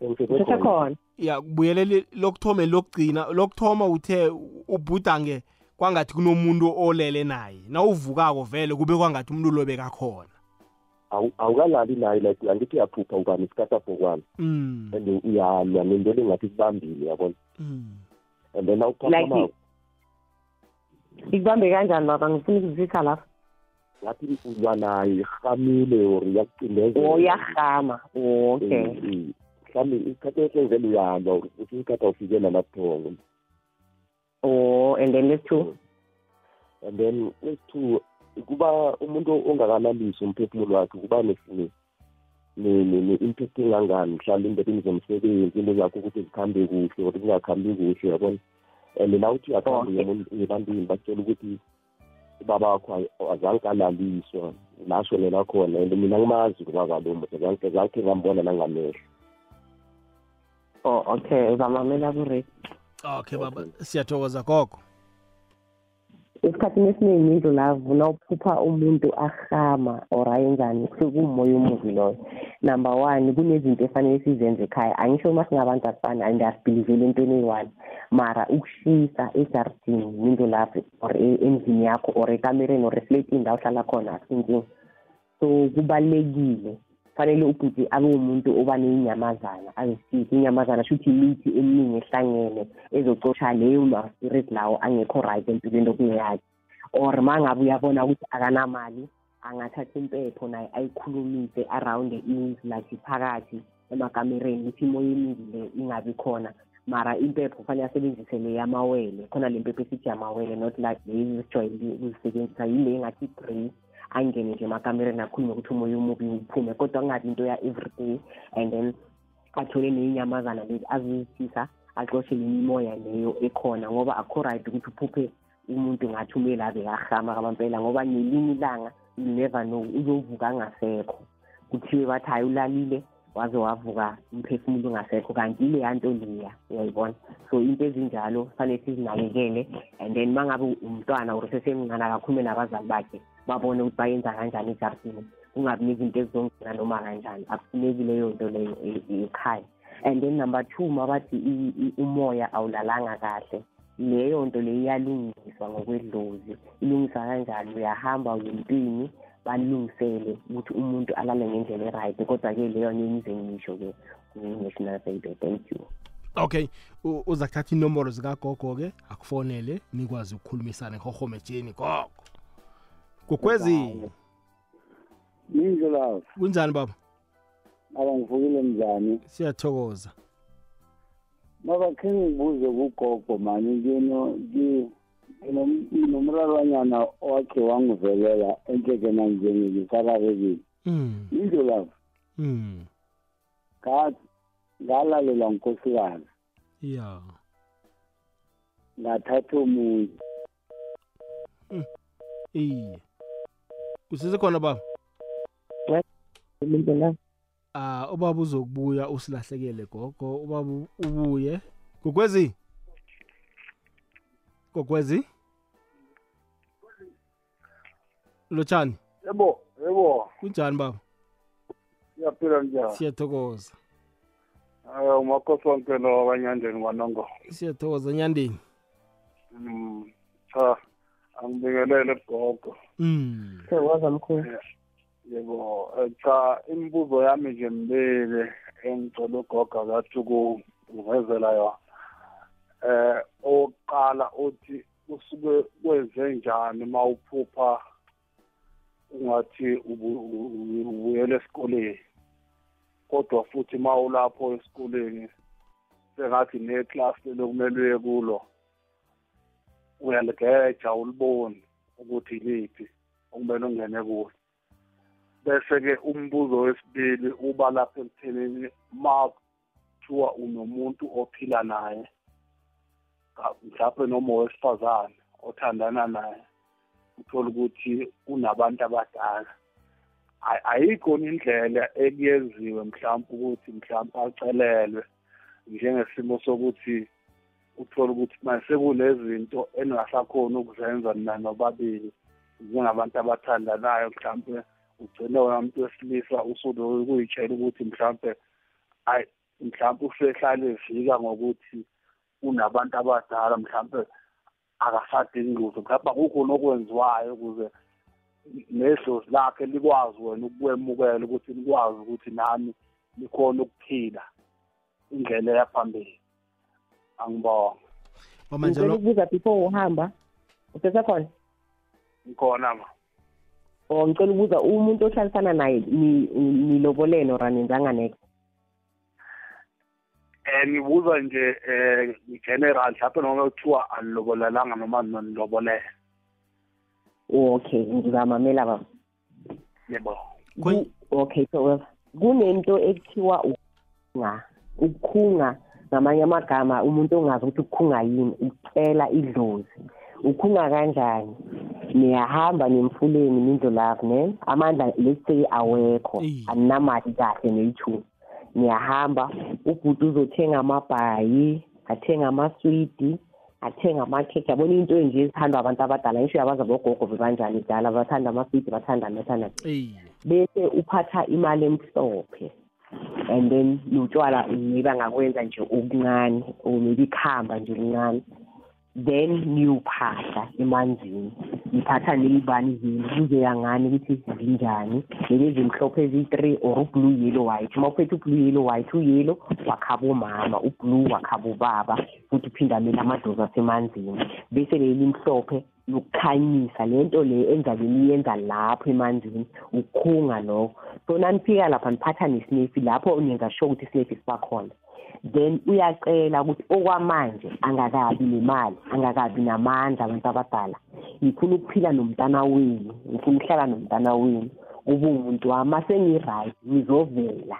Usesekhona. Ya kubuyelele lokuthoma lokugcina lokuthoma uthe ubhudange kwangathi kunomuntu olele naye. Na uvukako vele kube kwangathi umuntu lo bekakhona. Awu- awukalali naye like angithi uyaphupha uba nesikatapokwane mm. and uyalwa nento lengathi kubambile yabona mm. and then awuphaphamako ikubambe kanjani baba? Ngifuna ukuzwisa lapho. Ngathi ulwa nayo ihamile or iyakucindezela o uyahama okay. Eh, eh. mhlawumbe isikhathi ehlengele uyalwa or uthi isikhathi awufikela labuthongo o and then lethu and then kwesithu kuba umuntu ongakanalisi umphefumulo wakhe kuba ne- ne- ne- ne-impact engangani? Mhlawumbe indebeni zomsebenzi into zakho ukuthi zikhambe kuhle or zingakhambi kuhle yabona? And na uthi uyakhamba uya emuntu- ebantwini bakutshela ukuthi ubaba wakho ay- azange kalaliswa la shonela khona and mina ngimazi ubaba lo muntu azange azange ngambona nangamehlo. Oh okay uzamamela kure okay baba siyathokoza gogo. Esikhathini esiningi indlu lavu nawuphupha umuntu ahama or ayenzani sekuwumoya omubi loyo. Number one kunezinto efanele sizenze ekhaya. Angisho uma singabantu asifani and asibhiliveli entweni eyi-one mara ukushisa ejaridini indlu lapho or e- endlini yakho or ekamereni or efletini la uhlala khona asinkinga. So kubalulekile fanele ubhuti abe umuntu oba ney'nyamazana azisike inyamazana shuthi imithi eminingi ehlangene ezocosha leyo ma-spirit lawo angekho right empilweni okuyeyakhe or ma ngabe uyabona ukuthi akanamali angathatha impepho naye ayikhulumise around the indlu like phakathi emakamereni ukuthi imoya emibi le ingabi khona. Mara impepho kufanele asebenzise le yamawele khona le mpepho esithi yamawele not like lezi esijwayele ukuzisebenzisa yile engathi i-grey angene nje emakamereni akhulume ukuthi umoya omubi uphume kodwa kungabi into ya-everyday and then athole ney'nyamazana lezi azizithisa axoshe le mimoya leyo ekhona ngoba akho right ukuthi uphuphe umuntu ngathi umele abe kahama kwabampela ngoba ngelinye ilanga you never know uzovuka angasekho kuthiwe bathi hayi ulalile. Waze wavuka umphefumulo ungasekho kanti ile yanto leya uyayibona. So into ezinjalo fanele sizinakekele and then uma ngabe umntwana or sesemncane akakhulume nabazali bakhe babone ukuthi bayenza kanjani ejaridini kungabi nezinto ezizongena noma kanjani. Akufuneki leyo nto leyo e- ekhaya. And then number two mabathi i- i- umoya awulalanga kahle leyo nto leyo iyalungiswa ngokwedlozi. Ilungiswa kanjani? Uyahamba uye empini balungisele ukuthi umuntu alale ngendlela e-right kodwa-ke leyo nyenyize ngisho-ke ku-national baby thank you. Okay u- uza kuthatha inomboro zikagogo-ke akufonele nikwazi ukukhulumisana ehohomejeni gogo. Gogwezi. Yinjo kunjani baba? Aba Abangivukile mzani siyathokoza. Baba khe ngibuze kugogo manje ngino ngi ngino- nginomraranyana wakhe wangivelela enhlekena njenge ngisarabekile. mm. Yinjo lapho. mm. Ngathi ngalalela nkosikazi ya. Ngathatha umuntu iye. Usesekhona baba? Ah ubaba uzokubuya usilahlekele gogo. Ubaba ubuye. Gogwezi? Gogwezi? Lotshani yebo yebo. Kunjani baba? Siyaphila njani? Siyathokoza. Um umakhosi wonke lo kanyandeni kwanongo siyathokoza nyandeni? Um cha angibingelele gogo mm. Thokoza mkhulu yebo eh, cha imibuzo yami nje mbili engicela ugogo akathi ukungivezela yona eh oqala uthi usuke kwenze njani uma uphupha ungathi ubuyela esikoleni. Kodwa futhi uma ulapho esikoleni sengathi neclass lokumele uye kulo uyaligeja uliboni ukuthi iliphi okumele ungene kulo. Bese-ke umbuzo wesibili uba lapha ekuthenini ma kuthiwa unomuntu ophila naye mhlawumbe noma owesifazane othandana naye uthola ukuthi unabantu abadala. Ay- ayikho indlela ekuyenziwe mhlawumbe ukuthi mhlawumbe acelelwe njengesimo sokuthi uthola ukuthi manje sekunezinto eningasakhoni ukuzenza nina nobabili njengabantu abathandanayo. Mhlawumbe ugcine wena muntu wesilisa usuloku kuyitshela ukuthi mhlawumbe ayi mhlawumbe usehlale evika ngokuthi unabantu abadala mhlawumbe akasadingi lutho mhlawumbe akukho nokwenziwayo ukuze nedlozi lakhe likwazi wena ukwemukela ukuthi likwazi ukuthi nami likhona ukuphila indlela yaphambili angibonga bamanje ngicela lo ukubuza before uhamba usesekhona ngikhona ma. Or ngicela ukubuza umuntu ohlalisana naye ni- nilobolene or anenzanga next um ngibuza nje um general mhlawumbe noma kuthiwa anilobolelanga noma nilobolele okay ngizamamela baba. Yebo. Ku- okay so kunento ekuthiwa ukhunga ukukhunga ngamanye amagama umuntu ongazi ukuthi ukukhunga yini ukucela idlozi. Ukhunga kanjani? Niyahamba nemfuleni nindlulavu ne? Amandla let's say awekho. Aninamali kahle neyi-two niyahamba ubhuti uzothenga amabhayi athenga amaswidi athenga amakhekhe. Yabona into nje ezithandwa abantu abadala ngisho yabaza bogogo bebanjani kudala bathanda amaswidi bathandani bathandani bese uphatha imali emhlophe and then notshwala maybe angakwenza nje okuncane or maybe ikhamba nje elincane then niyophahla emanzini. Niphatha ney'bani zenu kuzoya ngani ukuthi zinjani lezi ezimhlophe eziyi-three or ublue yellow white. Uma uphethe ublue yellow white uyelo wakhaba umama. Ublue wakhaba ubaba futhi uphinde amele amadozi asemanzini. Bese leli mhlophe lokukhanyisa lento le enzabe niyenza lapho emanzini ukukhunga lokho. So nanifika lapha niphatha nesinefi lapho niyenza sure ukuthi isinefi sibakhona. Then uyacela ukuthi okwamanje angakabi nemali angakabi namandla abantu abadala. Ngifuna ukuphila nomntana wenu ngifuna ukuhlala nomntana wenu kube umuntu wami. Mase ngi-right ngizovela.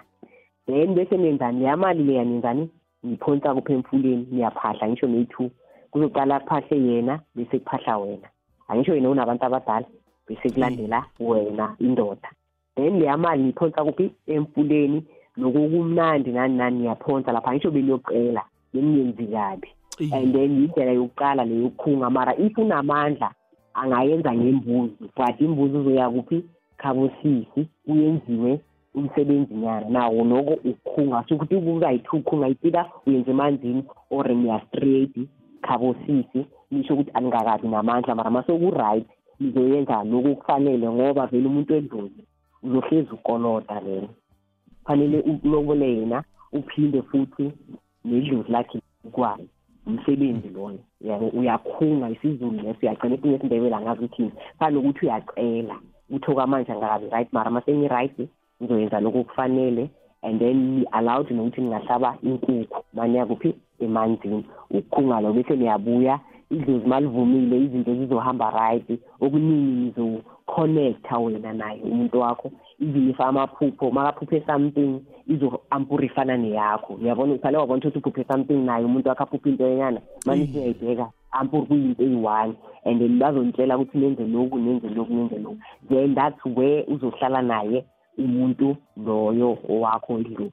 Then bese nenzani leya mali leya nenzani niyiphonsa kupha emfuleni? Niyaphahla ngisho neyi-two. Kuzoqala kuphahle yena bese kuphahla wena. Angisho yena unabantu abadala bese kulandela wena indoda. Then leya mali niyiphonsa kuphi? Emfuleni. Nokokumnandi nani nani niyaphonsa lapha ngisho beniyocela beningenzi kabi. And then yindlela yokuqala leyokukhunga mara if unamandla angayenza ngembuzi but imbuzi uzoya kuphi? Khabosisi kuyenziwe umsebenzi nyana. Nawo noko ukukhunga so ukuthi kuzayi-two ukhunga itida uyenza emanzini or niya-straight khabosisi. Nisho ukuthi aningakabi namandla mara masoku-right nizoyenza lokhu kufanele ngoba vele umuntu endlozi uzohlezi ukolota lena fanele ulobole yena uphinde futhi nedlozi lakhe ukwazi umsebenzi loyo yabo uyakhunga isizulu leso uyagcina esinye esindebela ngazi ukuthini fana nokuthi uyacela ukuthi okwamanje angakabi right mara masengi-right ngizoyenza lokhu kufanele and then ni-allowed nokuthi ningahlaba inkukhu maniya kuphi emanzini. Ukukhunga lo bese niyabuya idlozi malivumile izinto zizohamba right okuningi nizo-connecta wena naye umuntu wakho even if amaphupho makaphuphe something izo-ampurifana neyakho. Uyabona uphale wabona ukuthi uphuphe something naye umuntu wakho aphuphe into enyana manje siyayibheka ampur kuyinto eyi-one and then bazontshela ukuthi nenze lokhu nenze lokhu nenze lokhu. Then that's where uzohlala naye umuntu loyo owakho endlini.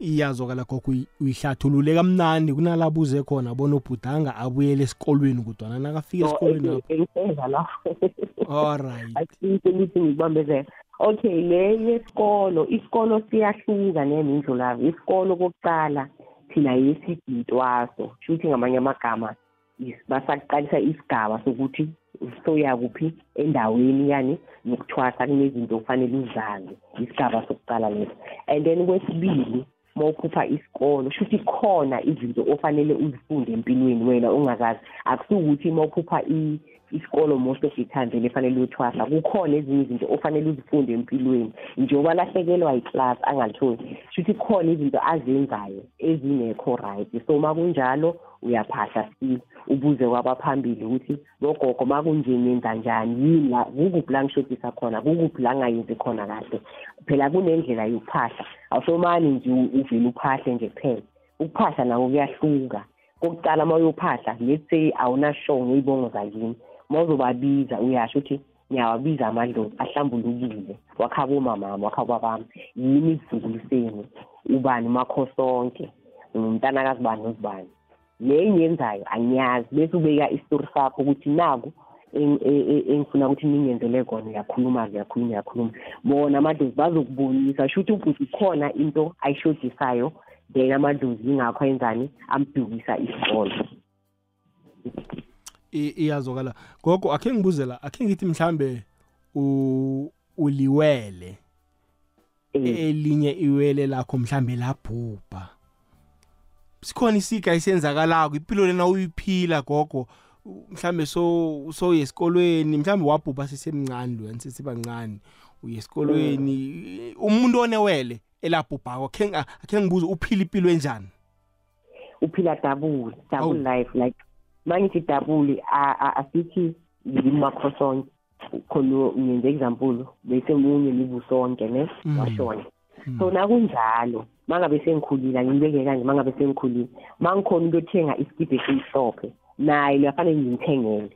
Iyazokala gogo uyi- uyihlathulule kamnandi kunalabuze khona bona ubhudanga abuyele esikolweni kudwana nakafika esikolweni apho engifeza lapho [LAUGHS] alright aqiniseke ukuthi ngikubambezela okay le yesikolo isikolo siyahluka nemindlu lavo isikolo kokuqala thina yesigitwaso sho ukuthi ngamanye amagama is- basakuqalisa isigaba sokuthi soya kuphi endaweni yani yokuthwasa kunezinto okufanele uzazi isigaba sokuqala leso and then kwesibili uma uphupha isikolo shuthi khona izinto ofanele uzifunde empilweni wena ongazazi akusukuthi uma uphupha i- isikolo most of the time vele fanele uyothwasa kukhona ezinye izinto ofanele uzifunde empilweni. Njengoba lahlekelwa yiclass angalitholi shuthi khona izinto azenzayo ezingekho right. So uma kunjalo uyaphahla still. Ubuze kwabaphambili ukuthi bogogo uma kunje nenza njani? Yini la? Kukuphi la ngishodisa khona? Kukuphi la ngayenzi khona kahle? Phela kunendlela yokuphahla. Awusomani nje uvele uphahle nje kuphela. Ukuphahla nako kuyahluka. Kokuqala uma uyophahla let's say awunashow ngey'bongo zakini. Uma uzobabiza uyasho ukuthi ngiyawabiza amadlozi ahlambulukile. Wakhaba omamami wakhaba babami yini isizukulu senu? Ubani umakhosonke umntanakazi bani nozibani? Le engiyenzayo angiyazi. Bese ubeka isitori sakho ukuthi naku eng- e- e- engifuna ukuthi ningenzele kona uyakhuluma uyakhuluma uyakhuluma bona amadlozi bazokubonisa sho ukuthi ubhuti khona into ayishodisayo then amadlozi yingakho ayenzani? Ambhukisa isikolo I- iyazokala gogo akhe ngibuze la akhe ngithi mhlambe u- uliwele. Elinye iwele lakho mhlambe labhubha. Sikhona isiga esenzakalako impilo lena uyiphila gogo. U- mhlambe so so esikolweni mhlambe wabhubha sisemncane lo sesibancane. Uye esikolweni umuntu onewele elabhubhako akhe ngi- akhe ngibuze uphila impilo enjani? Uphila double double life like mangithi a- asithi yimakhosonke khona ngenze example bese munye libusonke ne? Mm. washona. So nakunjalo mangabe sengikhulile angibeke kanje mangabe sengikhulile mangikhona ukuyothenga iskipa esimhlophe. Naye liyafanele ngimthengele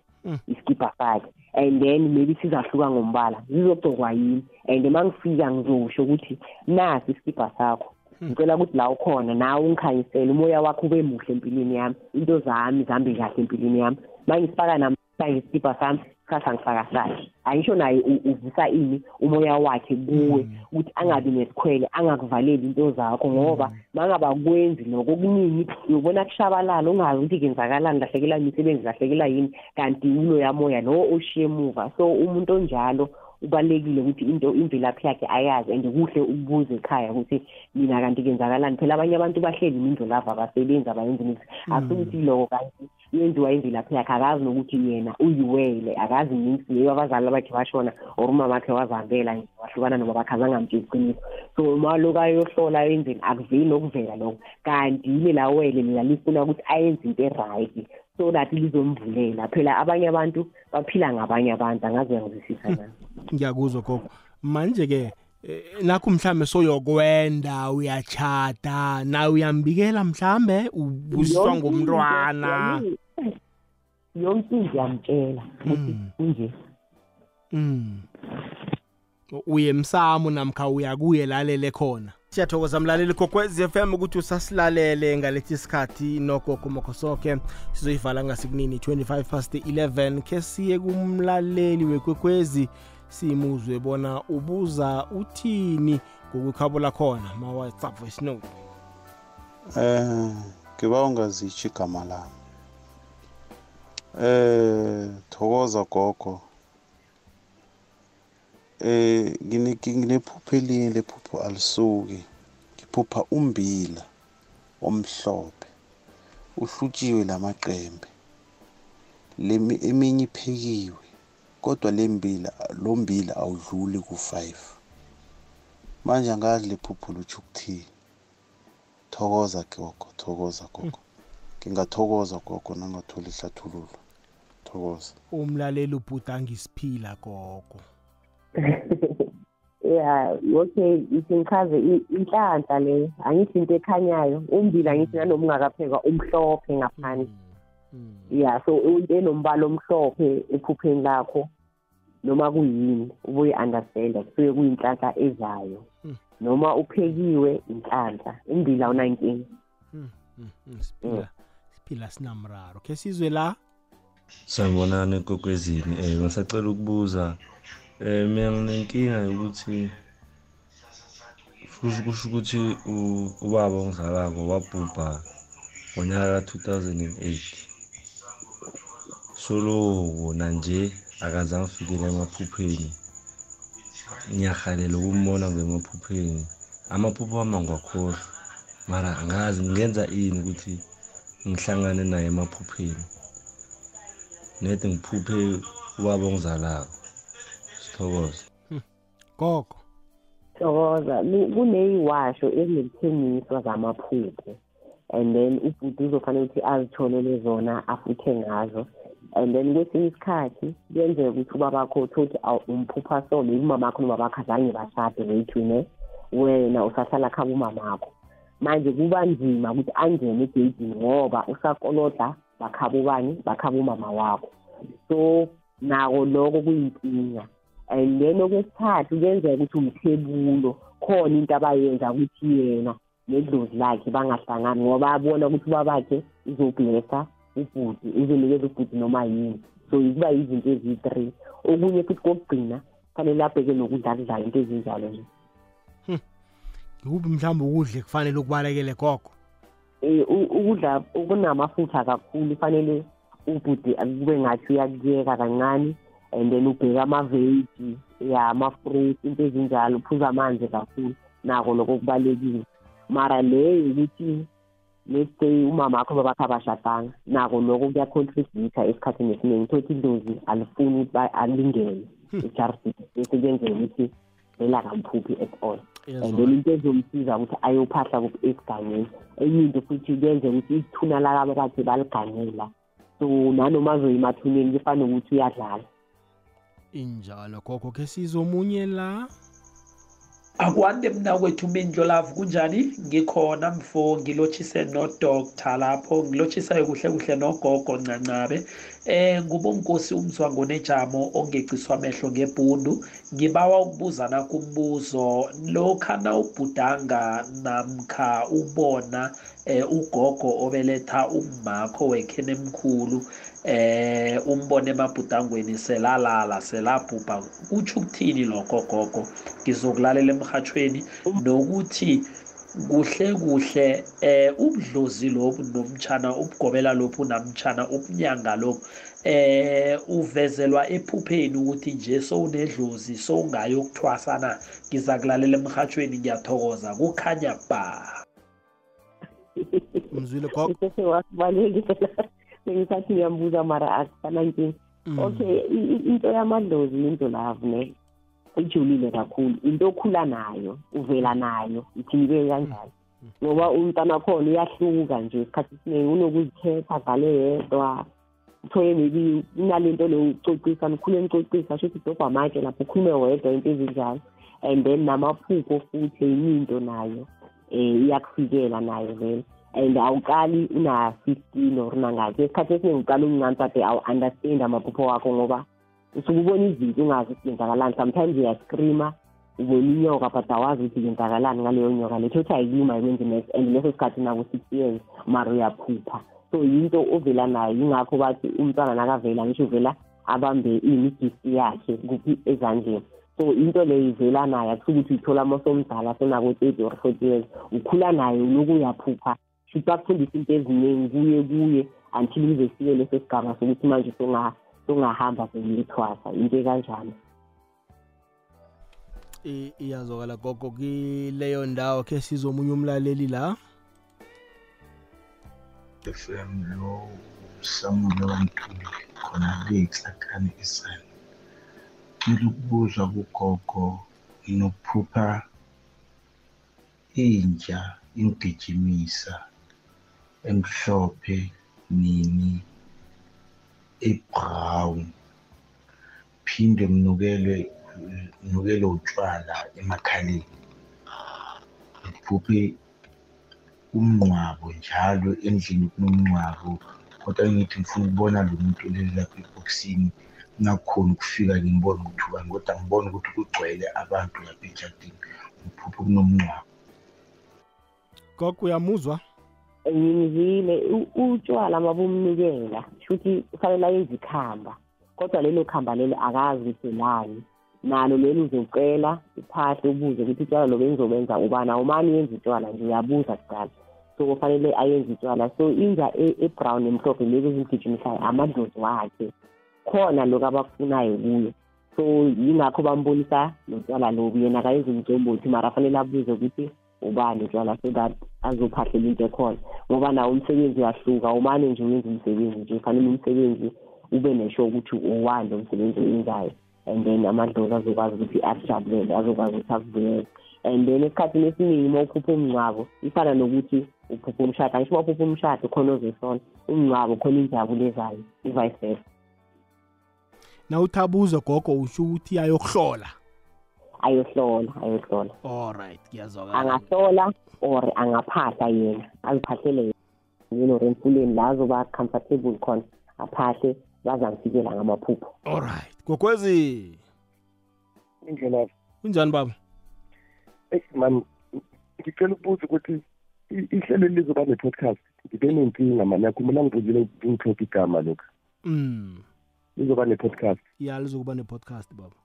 iskipa sakhe and then maybe sizahluka ngombala zizogcokwa yini? And mangifika ngizosho ukuthi nasi iskipa sakho. Ngicela ukuthi la ukhona nawe ungikhanyisele umoya wakho ube muhle empilweni yami into zami zihambe kahle empilweni yami. Mangisifaka namhlanje isikipa sami sasa ngifaka sakhe angisho naye u- uvusa ini umoya wakhe kuwe ukuthi angabi nesikhwele angakuvaleli into zakho ngoba mangaba kwenzi loko okuningi uyobona kushabalala ungazi ukuthi kenzakalani lahlekelwa imisebenzi lahlekelwa yini kanti uloya moya lo oshiye emuva. So umuntu onjalo kubalulekile ukuthi into imvelaphi yakhe ayazi and kuhle ukubuza ekhaya ukuthi mina kanti kenzakalani. Phela abanye abantu bahleli imindlo lava abasebenzi abayenzi niks akusukuthi loko kanti yenziwa imvelaphi yakhe akazi nokuthi yena uyiwele akazi niks leyo abazali bakhe bashona or umama wakhe wazihambela nje wahlukana noma bakhazanga mtshela iqiniso. So uma loku ayohlola enzeni akuveli nokuvela lokho. Kanti yile la wele lela lifuna ukuthi ayenze into e-right so that lizomvulela. Phela abanye abantu baphila ngabanye abantu angazi uyangizwisisa nami ngiyakuzwa gogo. Manje ke eh, nakho mhlambe soyokwenda uyachata nawe uyambikela mhlambe ubusiswa ngumntwana yonke into ngiyamtshela ukuthi kunje. Mm. uye emsamo namkha uya kuye lalele khona. Siyathokoza mlaleli kokwez FM ukuthi usasilalele ngalethi sikhathi nogogo mokhosoke. Sizoyivala ngasikunini 25 past 11 ke siye kumlaleli wekwekwezi simuzwe bona ubuza uthini ngokukhabula khona ma-whatsapp voice note Eh, ngiba ungazitsho igama lami. Eh, thokoza gogo. Eh, ngine nginephupho elinye lephupho alisuki. Ngiphupha umbila omhlophe. Uhlutshiwe lamaqembe. Lemi eminye iphekiwe. Kodwa lembila lo mbila awudluli ku5. Manje angazi lephupho lutsho ukuthini. thokoza gogo thokoza gogo. Ngingathokoza gogo nangathola ihlathululo. Thokoza. Umlaleli ubhuda ngisiphila gogo. [LAUGHS] Yeah okay ithi ngichaze i- inhlanhla le angithi into ekhanyayo umbila ngithi nanoma ungakaphekwa umhlophe ngaphandle. Yeah so into enombala omhlophe ephupheni lakho. Noma kuyini ubuye understanda kusuke kuyinhlanhla ezayo. Noma uphekiwe inhlanhla umbila u-19 Mm, siphila siphila sinamraro. Khe sizwe la? Sanibonani ekokwezini eh ngisacela ukubuza eh mina nginenkinga yokuthi futhi kusho ukuthi ubaba ongizalako wabhubha ngonyaka ka-2008 solo nanje akazange afikele emaphupheni. Ngiyahalela ukumbona ngemaphupheni amaphupho wami angiwakhohlwa mara angazi ngingenza ini ukuthi ngihlangane naye emaphupheni. Nede ngiphuphe ubaba ongizalako. Sithokoze. Gogo. Thokoza Ku- kuneyiwasho ezinokuthengiswa zamaphupho. And then ubhuti uzofanele ukuthi azitholele zona afuthe ngazo. And then kwesinye isikhathi kuyenzeka ukuthi ubabakho utholukuthi awu umphupha so maybe umamakho nobabakho azange bashade wethu ne? Wena usahlala khaba umamakho manje kuba nzima ukuthi angene egeyidini ngoba usakolota bakhaba ubani? Bakhaba umama wakho. So nako lokho kuyinkinga. And then okwesithathu kuyenzeka ukuthi umthebulo. Khona into abayenza ukuthi yena nedlozi lakhe bangahlangani ngoba abona ukuthi ubabakhe uzoblessa ubhuti uzonikeza ubhuti noma yini. So kuba yizinto eziyi-three. Okunye futhi kokugcina fanele abheke nokudla kudlayo into ezinjalo nje. Ngikuphi mhlawumbe ukudla kufanele ukubalekele gogo? Um ukudla okunamafutha kakhulu fanele ubhuti kube ngathi uyakuyeka kancane and then ubheke amaveji ya ama-fruit into ezinjalo uphuza amanzi kakhulu. Nako lokho kubalulekile. Mara leyo ukuthi let's say umama wakho babakho abashadanga nako lokho kuyacontribute esikhathini esiningi. Thothi idlozi alifuni ukuthi ba- alingene ejarisini bese kuyenzeka ukuthi vele akamphuphi at all. And then into ezomsiza ukuthi ayophahla kuphi esigangeni. Enye into futhi kuyenzeka ukuthi ithuna lakabo kade baliganyela so nanoma azoyima emathuneni kufana nokuthi uyadlala. Injalo gogo khe sizwe omunye la? Akwande mna kwethu mindlo love kunjani? Ngikhona mfo ngilotshise nodoctor lapho ngilotshisayo kuhle kuhle nogogo ncancabe. Eh ngubonkosi umzwango nejamo ongeciswa amehlo ngebhundu. Ngibawa ukubuza nakho umbuzo lokhana ubhudanga namkha ubona eh ugogo obeletha umakho wekhene emkhulu eh umbone emabhudangweni selalala selabhubha kutsho ukuthini lokho gogo? Ngizokulalela emhathweni nokuthi kuhle kuhle eh ubudlozi lobu nomtshana ubugobela lophu namtshana ubunyanga lobu eh uvezelwa ephupheni ukuthi nje sowunedlozi sowungayokuthwasana. Ngiza kulalela emhathweni ngiyathokoza. Kukhanya ba mzwile gogo? [LAUGHS] sengisathi ngiyambuza mara akusanankinga okay i- i- into yamadlozi into love ne ijulile kakhulu. Into okhula nayo uvela nayo ithinibe kanjalo ngoba umntana khona uyahluka nje isikhathi esiningi unokuzikhetha adlale yedwa uthole maybe unalento leyo ucocisa nikhule nicocisa shuthi dobha amatshe lapho ukhulume wedwa into ezinjalo. And then namaphupho futhi enye into nayo um iyakufikela nayo vele and awuqali una-fifteen or unangaki esikhathi esiningi uqala umncane but awu-understand amaphupho wakho ngoba usuke ubona izinto ungazi ukuthi kwenzakalani. Sometimes uyascreama ubona inyoka but awazi ukuthi kwenzakalani ngaleyo nyoka. Letho ukuthi ayikuma ayikwenzi next and leso sikhathi nako six years mara uyaphupha. So yinto ovela nayo. Yingakho bathi umntwana nakavela ngisho uvela abambe ini igift yakhe kuphi ezandleni. So into leyo ivela nayo. Akusuke ukuthi uyithola mosomdala senako-thirty or forty years. Ukhula nayo uloku uyaphupha. Shuthi bakufundisa into eziningi kuye kuye until uze fike leso sigaba sokuthi manje songa- songahamba sengiyithwasa into ekanjalo. I- iyazwakala gogo. Kileyo ndawo khe sizwe omunye umlaleli la? FM lo Samuel Wantuli khona kuyiXakani Israel. Ngicela ukubuza kugogo nokuphupha inja ingigijimisa emhlophe nini ebrown phinde mnukelwe mnukelwe utshwala emakhaleni. Ngiphuphe umnqwabo njalo endlini kunomnqwabo kodwa ngithi ngifuna ukubona lo muntu olele lapha ebhokisini. Ngakhona ukufika ngimbone ukuthi ubani kodwa ngibone ukuthi kugcwele abantu lapha ejardini. Uphuphe kunomncwabo gogo uyamuzwa? Ngimzile u- utshwala mabumnikela shuthi kufanele ayenze ikhamba kodwa lelo khamba lelo akazi ukuthi lani nalo leli uzocela uphahle ubuze ukuthi utshwala lo bengizobenza ubani? Awumani yenza utshwala nje? Uyabuza kuqala so kufanele ayenze utshwala. So inja e- ebrown emhlophe lezi ezimgijimisayo amadlozi wakhe khona lokhu abakufunayo kuyo so yingakho bambonisa notshwala lobu. Yena kayenza umcombothi mara afanele abuze ukuthi ubani utshwala so that azophahlela into ekhona. Ngoba nawo umsebenzi uyahluka umane nje uyenza umsebenzi nje fanele umsebenzi ube nesho ukuthi uwani lo msebenzi owenzayo. And then amadlozi azokwazi ukuthi akujabulele azokwazi ukuthi akuvuyele and then esikhathini esiningi uma uphupha umngcwabo ifana nokuthi uphupha umshado angisho uma uphupha umshado khona ozesona umngcwabo khona injabulo ezayo i-vice versa. Na uthabuzo gogo usho ukuthi ayokuhlola. Ayohlola ayohlola. Alright kuyazwakala angahlola or angaphahla yena aziphahlele yena or emfuleni la azoba comfortable khona aphahle bazamfikela ngamaphupho. Alright gokwezi indlela kunjani baba? Eyi man ngicela ukubuza ukuthi i- ihlelo lizoba ne-podcast ngibe nenkinga mani yakhumbula ngibuzile ngithoka igama lokhu. Mm. Lizoba ne-podcast. Ya lizokuba ne-podcast baba.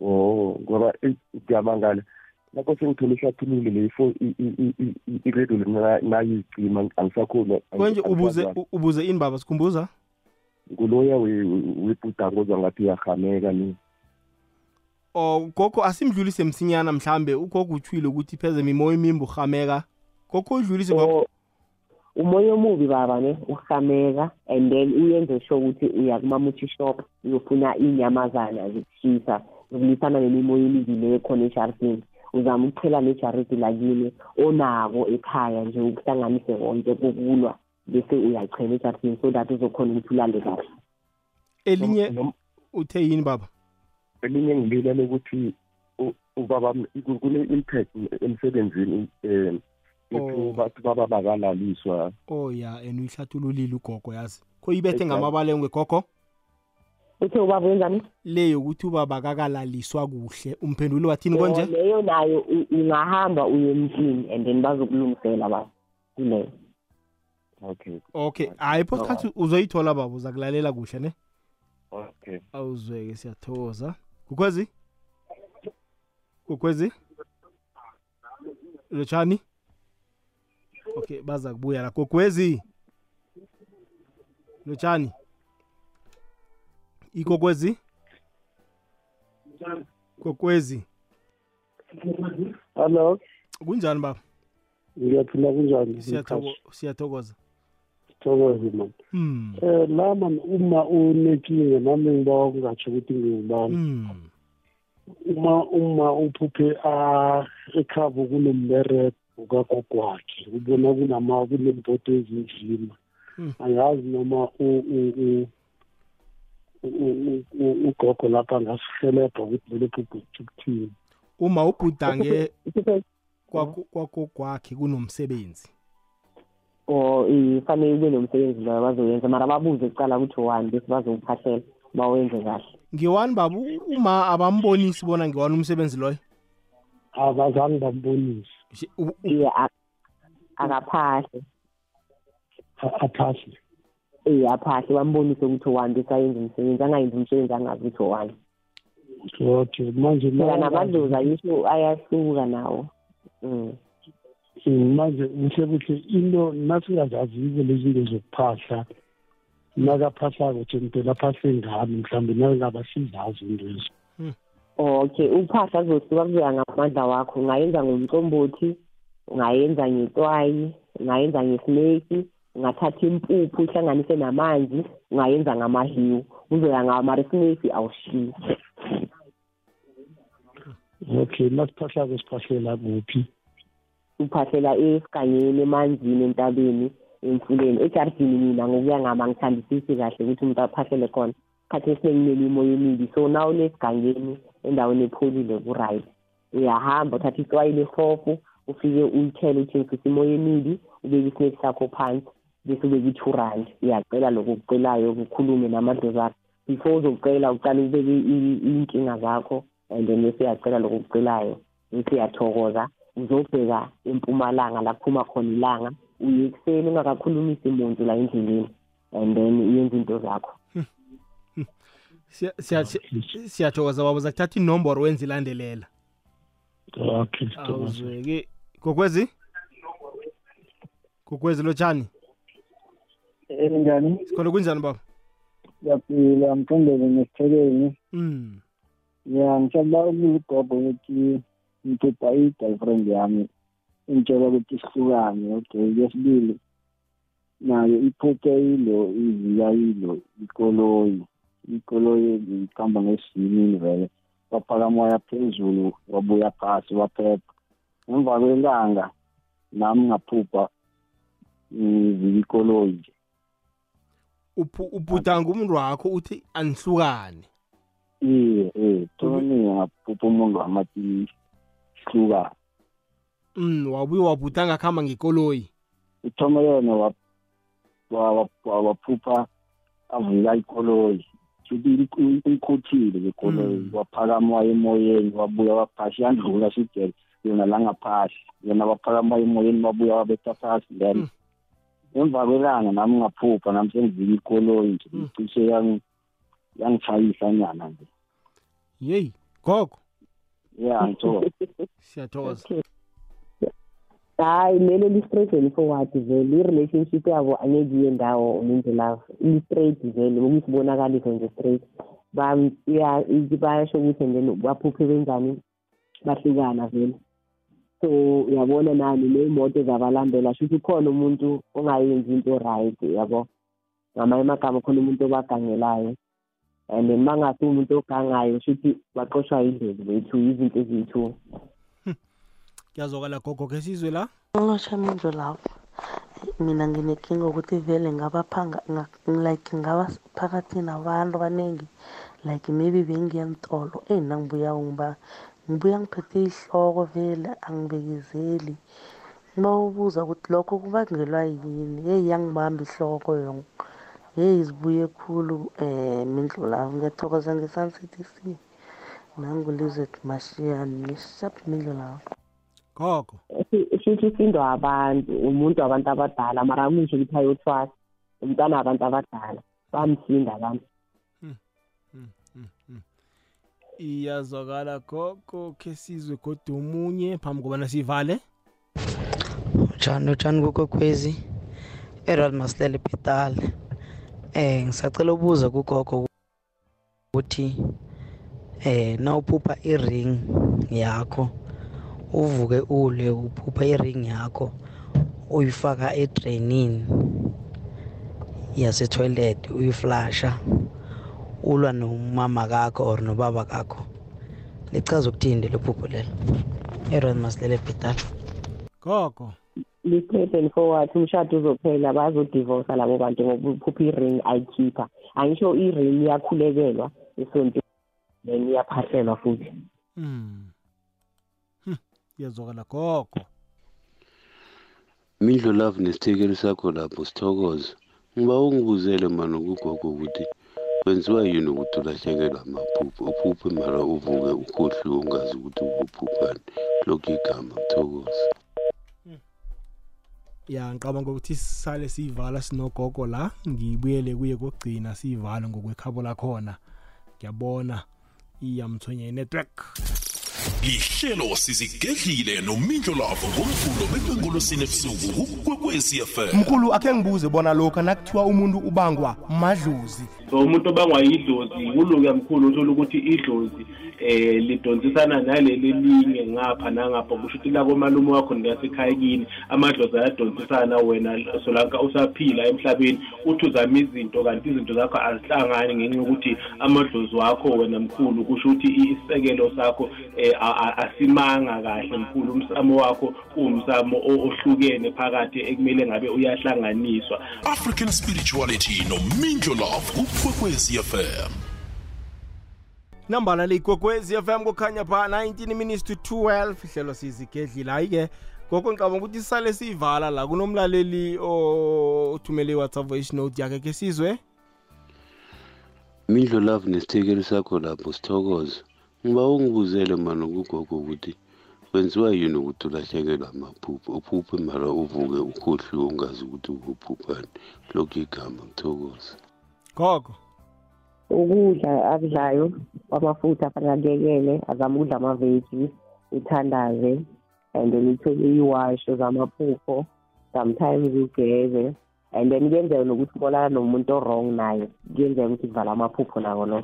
O ngoba eyi, ngiyamangala lapho sengithole ihlathululo le ifo iredio nayicima angisakhona konje ubuze u- ubuze ini baba? Sikhumbuza? Nguloya webhudango ozwa ngathi uyahameka ni. O gogo asimdlulise msinyana mhlambe. Ugogo utshwile ukuthi pheze mimoya imimbi uhameka gogo udlulise gogo? Umoya omubi baba ne? Uhameka and then uyenze sure ukuthi uya kumamuchi shop uyofuna inyamazana zokushisa zokulwisana nemimoya emibi le ekhona esharidini uzama ukuchela nejaridi lakini onako ekhaya nje ukuhlanganise konke kokulwa bese uyachela ejaridini so that uzokhona ukuthi ulale kahle. Elinye uthe yini baba? elinye ngililele ukuthi u- ubaba m- kune-impact emsebenzini um Oh. bathi baba bakalaliswa. Oh ya and uyihlathululile ugogo yazi. Khoyibethe Exactly. ngamabalengwe gogo? Uthe ubaba wenzani? Le yokuthi ubaba kakalaliswa kuhle. Umphenduli wathini konje leyo nayo ungahamba uye emntwini and then bazokulungisela baba. Kuleyo. Okay. Okay. Hayi podcast uzoyithola baba uza kulalela kuhle ne? Okay. Awuzweke siyathokoza. Kukhwezi kukhwezi lotshani? Okay baza kubuya la. Kokwezi lotshani? Ikokwezi kokwezi. Hallo kunjani baba? Ngiyaphila kunjani? Siyathoko- siyathokoza. Thokoze man. Hmm. eh la man uma unenkinga nami ngiba ungatsho ukuthi ngiyubani Hmm. uma uma uphuphe a ekhabo kunombereko kagogo wakhe ubona kunama kunemboto ezinzima Hmm. angazi noma u- u- u- u- u- u- ugogo lapha angasihelebha ukuthi lelo phupho kuthini uma ubhudange kwakogwakhe kunomsebenzi. Or ifanele ube nomsebenzi loyo bazoyenza mara babuze kuqala ukuthi owani bese bazowuphahlela bawenze kahle. Ngiwani baba uma abambonisi bona ngiwani umsebenzi loyo? Abazange bambonise. Iye akaphahle aphase iye aphahle bambonise ukuthi owani bese ayenze umsebenzi angayenzi umsebenzi angazi ukuthi owani okay manje phela namadlozi ayisho ayahluka nawo. Mm. Mm, manje kuhle kuhle into nasingazazizo lezi zinto zokuphahla nakaphahlako nje mpela aphahle ngami mhlawumbe nakungaba sizazi into ezo okay uphahla kuzohluka kuzoya ngamandla wakho. Ungayenza ngomcombothi ungayenza ngetwayi ungayenza ngesneki ungathatha impuphu uhlanganise namanzi ungayenza ngamahiwu uzoya ngamara isneki awushiyi okay nasiphahlako siphahlela kuphi uphahlela esigangeni emanzini entabeni emfuleni. Ejardini mina ngokuya ngami angithandisisi kahle ukuthi umuntu aphahlele khona. Khathi esiningi kunelimoya emibi so na unesigangeni endaweni epholile ku-right. Uyahamba uthatha itswayi lefofu ufike uyithele uthengisa imoya emibi ubeke isineki sakho phansi. Bese ubeke i-two rand uyacela lokho okucelayo kukhulume namadlozi akho. Before uzokucela uqale ubeke i- iy'nkinga zakho and then bese uyacela lokho okucelayo siyathokoza uzobheka empumalanga la kuphuma khona ilanga uye ekuseni ungakakhulumisi muntu la endleleni and then uyenza into zakho. Siya- siya- siya- siyathokoza baba zakuthatha inomboro wenza ilandelela. Okay awuzweke kokwezi? Kokwezi lotshani? Njani sikhona kunjani baba? Ngiyaphila mqondele nesitheleni mm ya ngicela ukubuza ugogo ukuthi ngiphupa i-girlfriend yami ingitshela ukuthi sihlukane okay? Yesibili nayo iphuphe ilo ivika ilo ikoloyi ikoloyi ngihamba ngesimini vele waphaka moya phezulu wabuya phasi waphepha emva kwelanga nami ngaphupha ngivika ikoloyi nje. Uphu- ubhudanga umuntu wakho uthi anihlukane iye eh thoni ngaphupha umuntu wamathi sihlukane mm wabuye wabhudanga kuhamba ngekoloyi. Uthoma yona wa- wa- wa- wa- waphupha avika ikoloyi. Shuthi uyikhuthile lekoloyi waphakama waya emoyeni wabuya waphasi yandlula sigele yona la ngaphasi. Yona waphakama waya emoyeni wabuya wabetha phasi then emva kwelanga nami ngaphupha nami sengivika ikoloyi nje icishe yang- yangitshayisa nyana nje. Yeyi gogo. Ya ngithokoza. [LAUGHS] Siyathokoza. Hayi lelo li-straight and forward vele? I-relationship yabo angeke iye ndawo umuntu love li-straight vele ukuyisibonakaliso nje straight. Bayasho ukuthi and then baphuphe benzani bahlukana vele. So uyabona nani ney'moto zabalandela shuthi khona umuntu ongayenzi into right yabo? Ngamanye amagama khona umuntu obagangelayo. And then uma ngasi umuntu ogangayo shuthi baqoshwa yindlezi bethu izinto eziyi-two kuyazwakala gogo ke sizwe la? Ngilosha mindlo lapho. Mina nginenkinga ukuthi vele ngabaphanga nga- like ngaba phakathi nabantu abaningi like maybe bengiya ntolo eyi nangibuya ngiba ngibuya ngiphethe ihloko vele angibekezeli. Ngibawubuza ukuthi lokho kubangelwa yini? Yeyi yangibamba ihloko yona yeyi zibuye khulu um mindlu lapho ngiyathokoza nge-sunset c. Nangulizet mashiyani nishap mindlu lapho gogo. Shuthi isindwa abantu umuntu wabantu abadala mara akusho ukuthi ayothwasa. Umntwana wabantu abadala bamsinda abantu. Iyazwakala gogo ke sizwe kodwa omunye phambi kobana sivale? Njani utshani kukokhwezi erod masilela epitali eh ngisacela ubuza kugogo ukuthi eh nawuphupha i-ring yakho uvuke ule uphupha i-ring yakho uyifaka edrainini yasetoilet uyiflasha. Ulwa nomama kakho or nobaba kakho. Lichaza ukuthini lelo phupho lelo? Erod masilela epitali gogo. Li-straight and forward umshado uzophela bazodivosa labo bantu ngoba uphupha i-ring ayikhipha. Angisho i-ring iyakhulekelwa esontweni then iyaphahlelwa futhi. Mm Hm, iyazwakala gogo. Mindlo love nesithekeli sakho lapho sithokoze. Ngiba ungibuzele mani kugogo ukuthi kwenziwa yini ukuthi ulahlekelwe amaphupho? Uphuphe mara uvuke ukhohliwe ungazi ukuthi ukuphuphani? Lokhu igama kuthokoze. Ya ngicabanga ukuthi sisale siyivala sinogogo la ngibuyele kuye kokugcina siyivale ngokwekhabo lakhona. Ngiyabona iyamthwenya i-network lihlelo sizigedlile nomindlo lavo ngomvulo bekwengolosini ebusuku kukwekwecfm mkhulu akhe ngibuze bona lokhu nakuthiwa umuntu ubangwa madlozi. So umuntu obangwa idlozi kuluke mkhulu uthola ukuthi idlozi eh lidonsisana naleli linye ngapha nangapha kusho ukuthi la komalume wakho ngasekhaya kini amadlozi ayadonsisana wena solanka usaphila emhlabeni uthi uzama izinto kanti izinto zakho azihlangani ngenxa yokuthi amadlozi wakho wena mkhulu kusho ukuthi isisekelo sakho eh, a- a- asimanga kahle mkhulu umsamo wakho uwumsamo o- ohlukene phakathi ekumele ngabe uyahlanganiswa. African spirituality nomindlo love kukwekwecfm nambala leyigogwezi fm kukhanya pha 19 minutes to 12 ihlelo sizigedlile hayi-ke. Gogo ngicabanga ukuthi sisale siyivala la kunomlaleli othumele i-whatsapp voice note yakhe ke sizwe. Mindlo love nesithekeli sakho lapho sithokoze. Ngiba ungibuzele mani kugogo ukuthi kwenziwa yini ukuthi ulahlekelwe amaphupho? Uphuphe mara uvuke ukhohliwe ungazi ukuthi ukuphuphani lokhu igama ngithokoza gogo. Ukudla akudlayo kwamafutha afanele akuyekele azame ukudla amaveji uthandaze and then uthole iwasho zamaphupho sometimes ugeze and then kuyenzeka nokuthi ubonana nomuntu o-wrong naye kuyenzeka ukuthi kuvala amaphupho nako no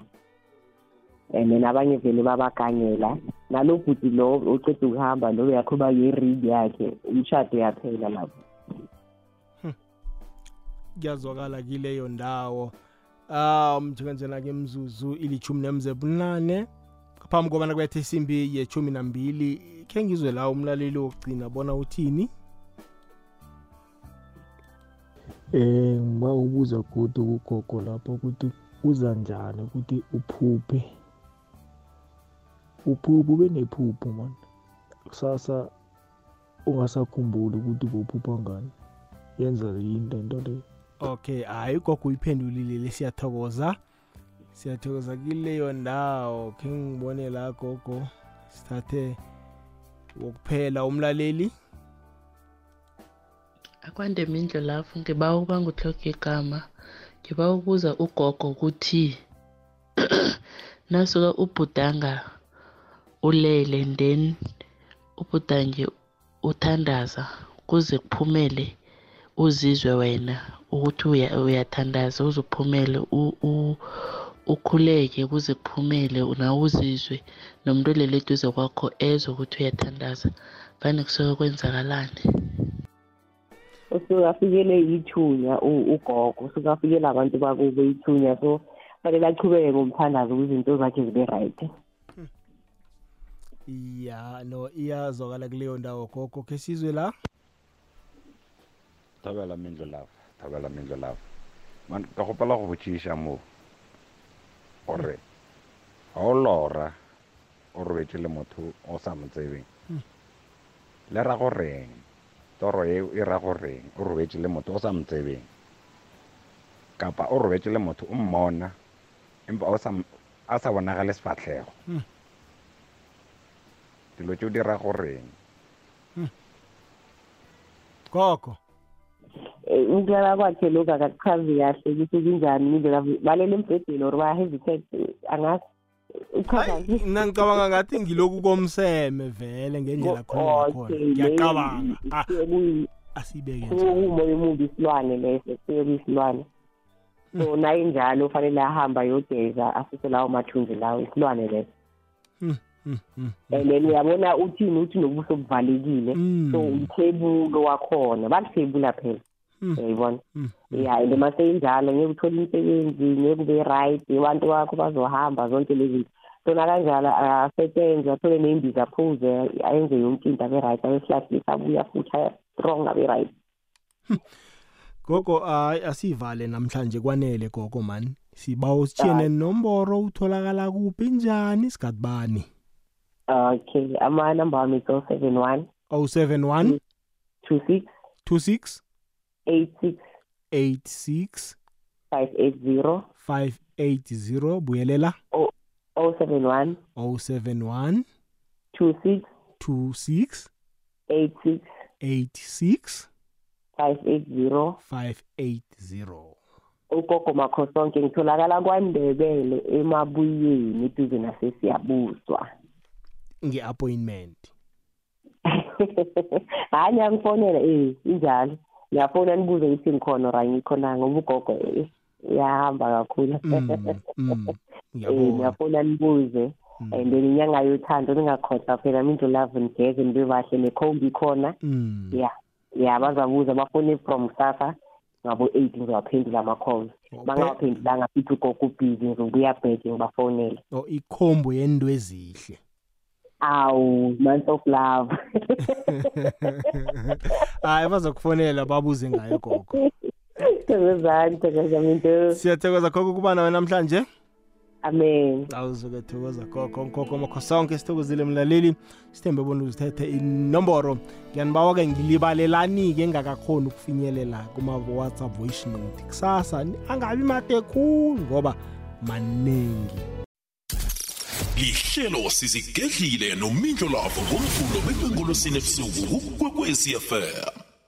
and then abanye vele babaganyela nalo bhuti lo oceda ukuhamba lo uyakhuluma nge-read yakhe umshado yaphela lapho. Kuyazwakala kileyo ndawo. Um njenganjena-ke mzuzu ilithumi nemze bunane ngaphambi kobana kubethe isimbi yechumi nambili khe ngizwe la umlaleli wokugcina bona uthini? Eh ngiba ubuza godu kugogo lapho ukuthi uza njani ukuthi uphuphe. Uphuphe ube nephupho man. Kusasa ungasakhumbuli ukuthi bophupha ngani. Yenza yini lento leyo okay hayi ugogo uyiphendulile le siyathokoza. Siyathokoza kileyo ndawo. Khe ngibone la gogo. Sithathe wokuphela umlaleli. Akwande mindlo lapho ngiba ukuba ngutloga igama ngiba ukubuza ugogo ukuthi [CLEARS THROAT] nasuka ubhudanga ulele then ubhudange uthandaza kuze kuphumele uzizwe wena ukuthi uya- uyathandaza uzuphumele u- u- ukhuleke kuze kuphumele nawe uzizwe nomuntu olele eduze kwakho ezwe ukuthi uyathandaza. Vane kusuke kwenzakalani? Usuke afikele ithunya u- ugogo usuke afikele abantu bakubo ithunya so fanele achubeke ngomthandazo ukuze izinto zakhe zibe right. Ya no iyazwakala kuleyo ndawo gogo khe sizwe la? Thabela mindlo lava thabela mindlo lava man ka gopela go botšiša mo gore ga o lora o robetše le motho o sa mo tsebeng. Hmm. le ra goreng toro ye e ra goreng o robetše le motho o sa mo tsebeng. Kapa o robetše le motho o mmona empa a sa bonagale sefatlhego Hmm. Dilo tšeo di ra goreng. Gogo Eh, ukulala kwakhe lokhu akakuchazi kahle ukuthi kunjani? Indlela balele embhedeni or baya-hesitate angazi. Mna ngicabanga ngathi ngiloku komseme vele ngendlela khona khona ngiyacabanga. Ah, kusuke kuwumoya omubi isilwane leso kusuke kuyisilwane so Hmm. naye njalo ufanele ahambe ayogeza asuse lawo mathunzi lawo isilwane leso. Mm, mm, mm. And then uyabona uthini uthi nobuso buvalekile so umthebulo wakhona bakuthebula phela. Uyayibona? Ya and maseyinjalo ngeke uthole imisebenzi ngeke ube right abantu bakho bazohamba zonke lezi zinto. Sona kanjalo asebenze athole ney'mbiza aphuze ayenze yonke into abe right ayosihlahlisa abuya futhi aya-strong abe right. [LAUGHS] Gogo hayi asivale namhlanje kwanele gogo man. Siba usitshene nomboro utholakala kuphi njani isikhathi bani? Okay amanamba wami is oh seven one? 071 two six? 26 eight six? 86 five eight zero 580 buyelela. Oh seven one. 071 two six. 26 eight six. 86 five eight zero. 580 ugogo makhosonke ngitholakala kwandebele emabuyeni eduze nasesiyabuswa. Nge-appointment? [LAUGHS] Hayi ngiyangifonela eh injalo. Ngiyafona nibuze ukuthi ngikhona or angikhona ngoba ugogo eh, uyahamba kakhulu. [LAUGHS] Eh ngiyafona nibuze. And then inyanga yothando ningakhohlwa phela mindlu love nigeze nibe bahle nekhombi ikhona. Ya ya bazabuza bafone from kusasa ngabo eight ngizowaphendula ama-calls bangawaphendulanga fithi ugogo ubhizi ngizobuya back ngibafonele. O ikhombo yento ezihle. Awu month of love. [LAUGHS] Hayi bazokufonela babuze ngayo gogo. Thokozani thokozaminto siyathokoza gogo kuba nawe namhlanje. Amen. Awuzuke thokoza gogo gogo makho sonke sithokozile mlaleli. Sithembe bona uzithethe inomboro. Ngiyanibawa-ke ngilibalelani-ke engakakhoni ukufinyelela kuma-whatsapp voice note. Kusasa angabi made khulu ngoba maningi lihlelo sizigedlile nomindlo lavo ngomvulo bekwenkolosini ebusuku kukwekwezi FM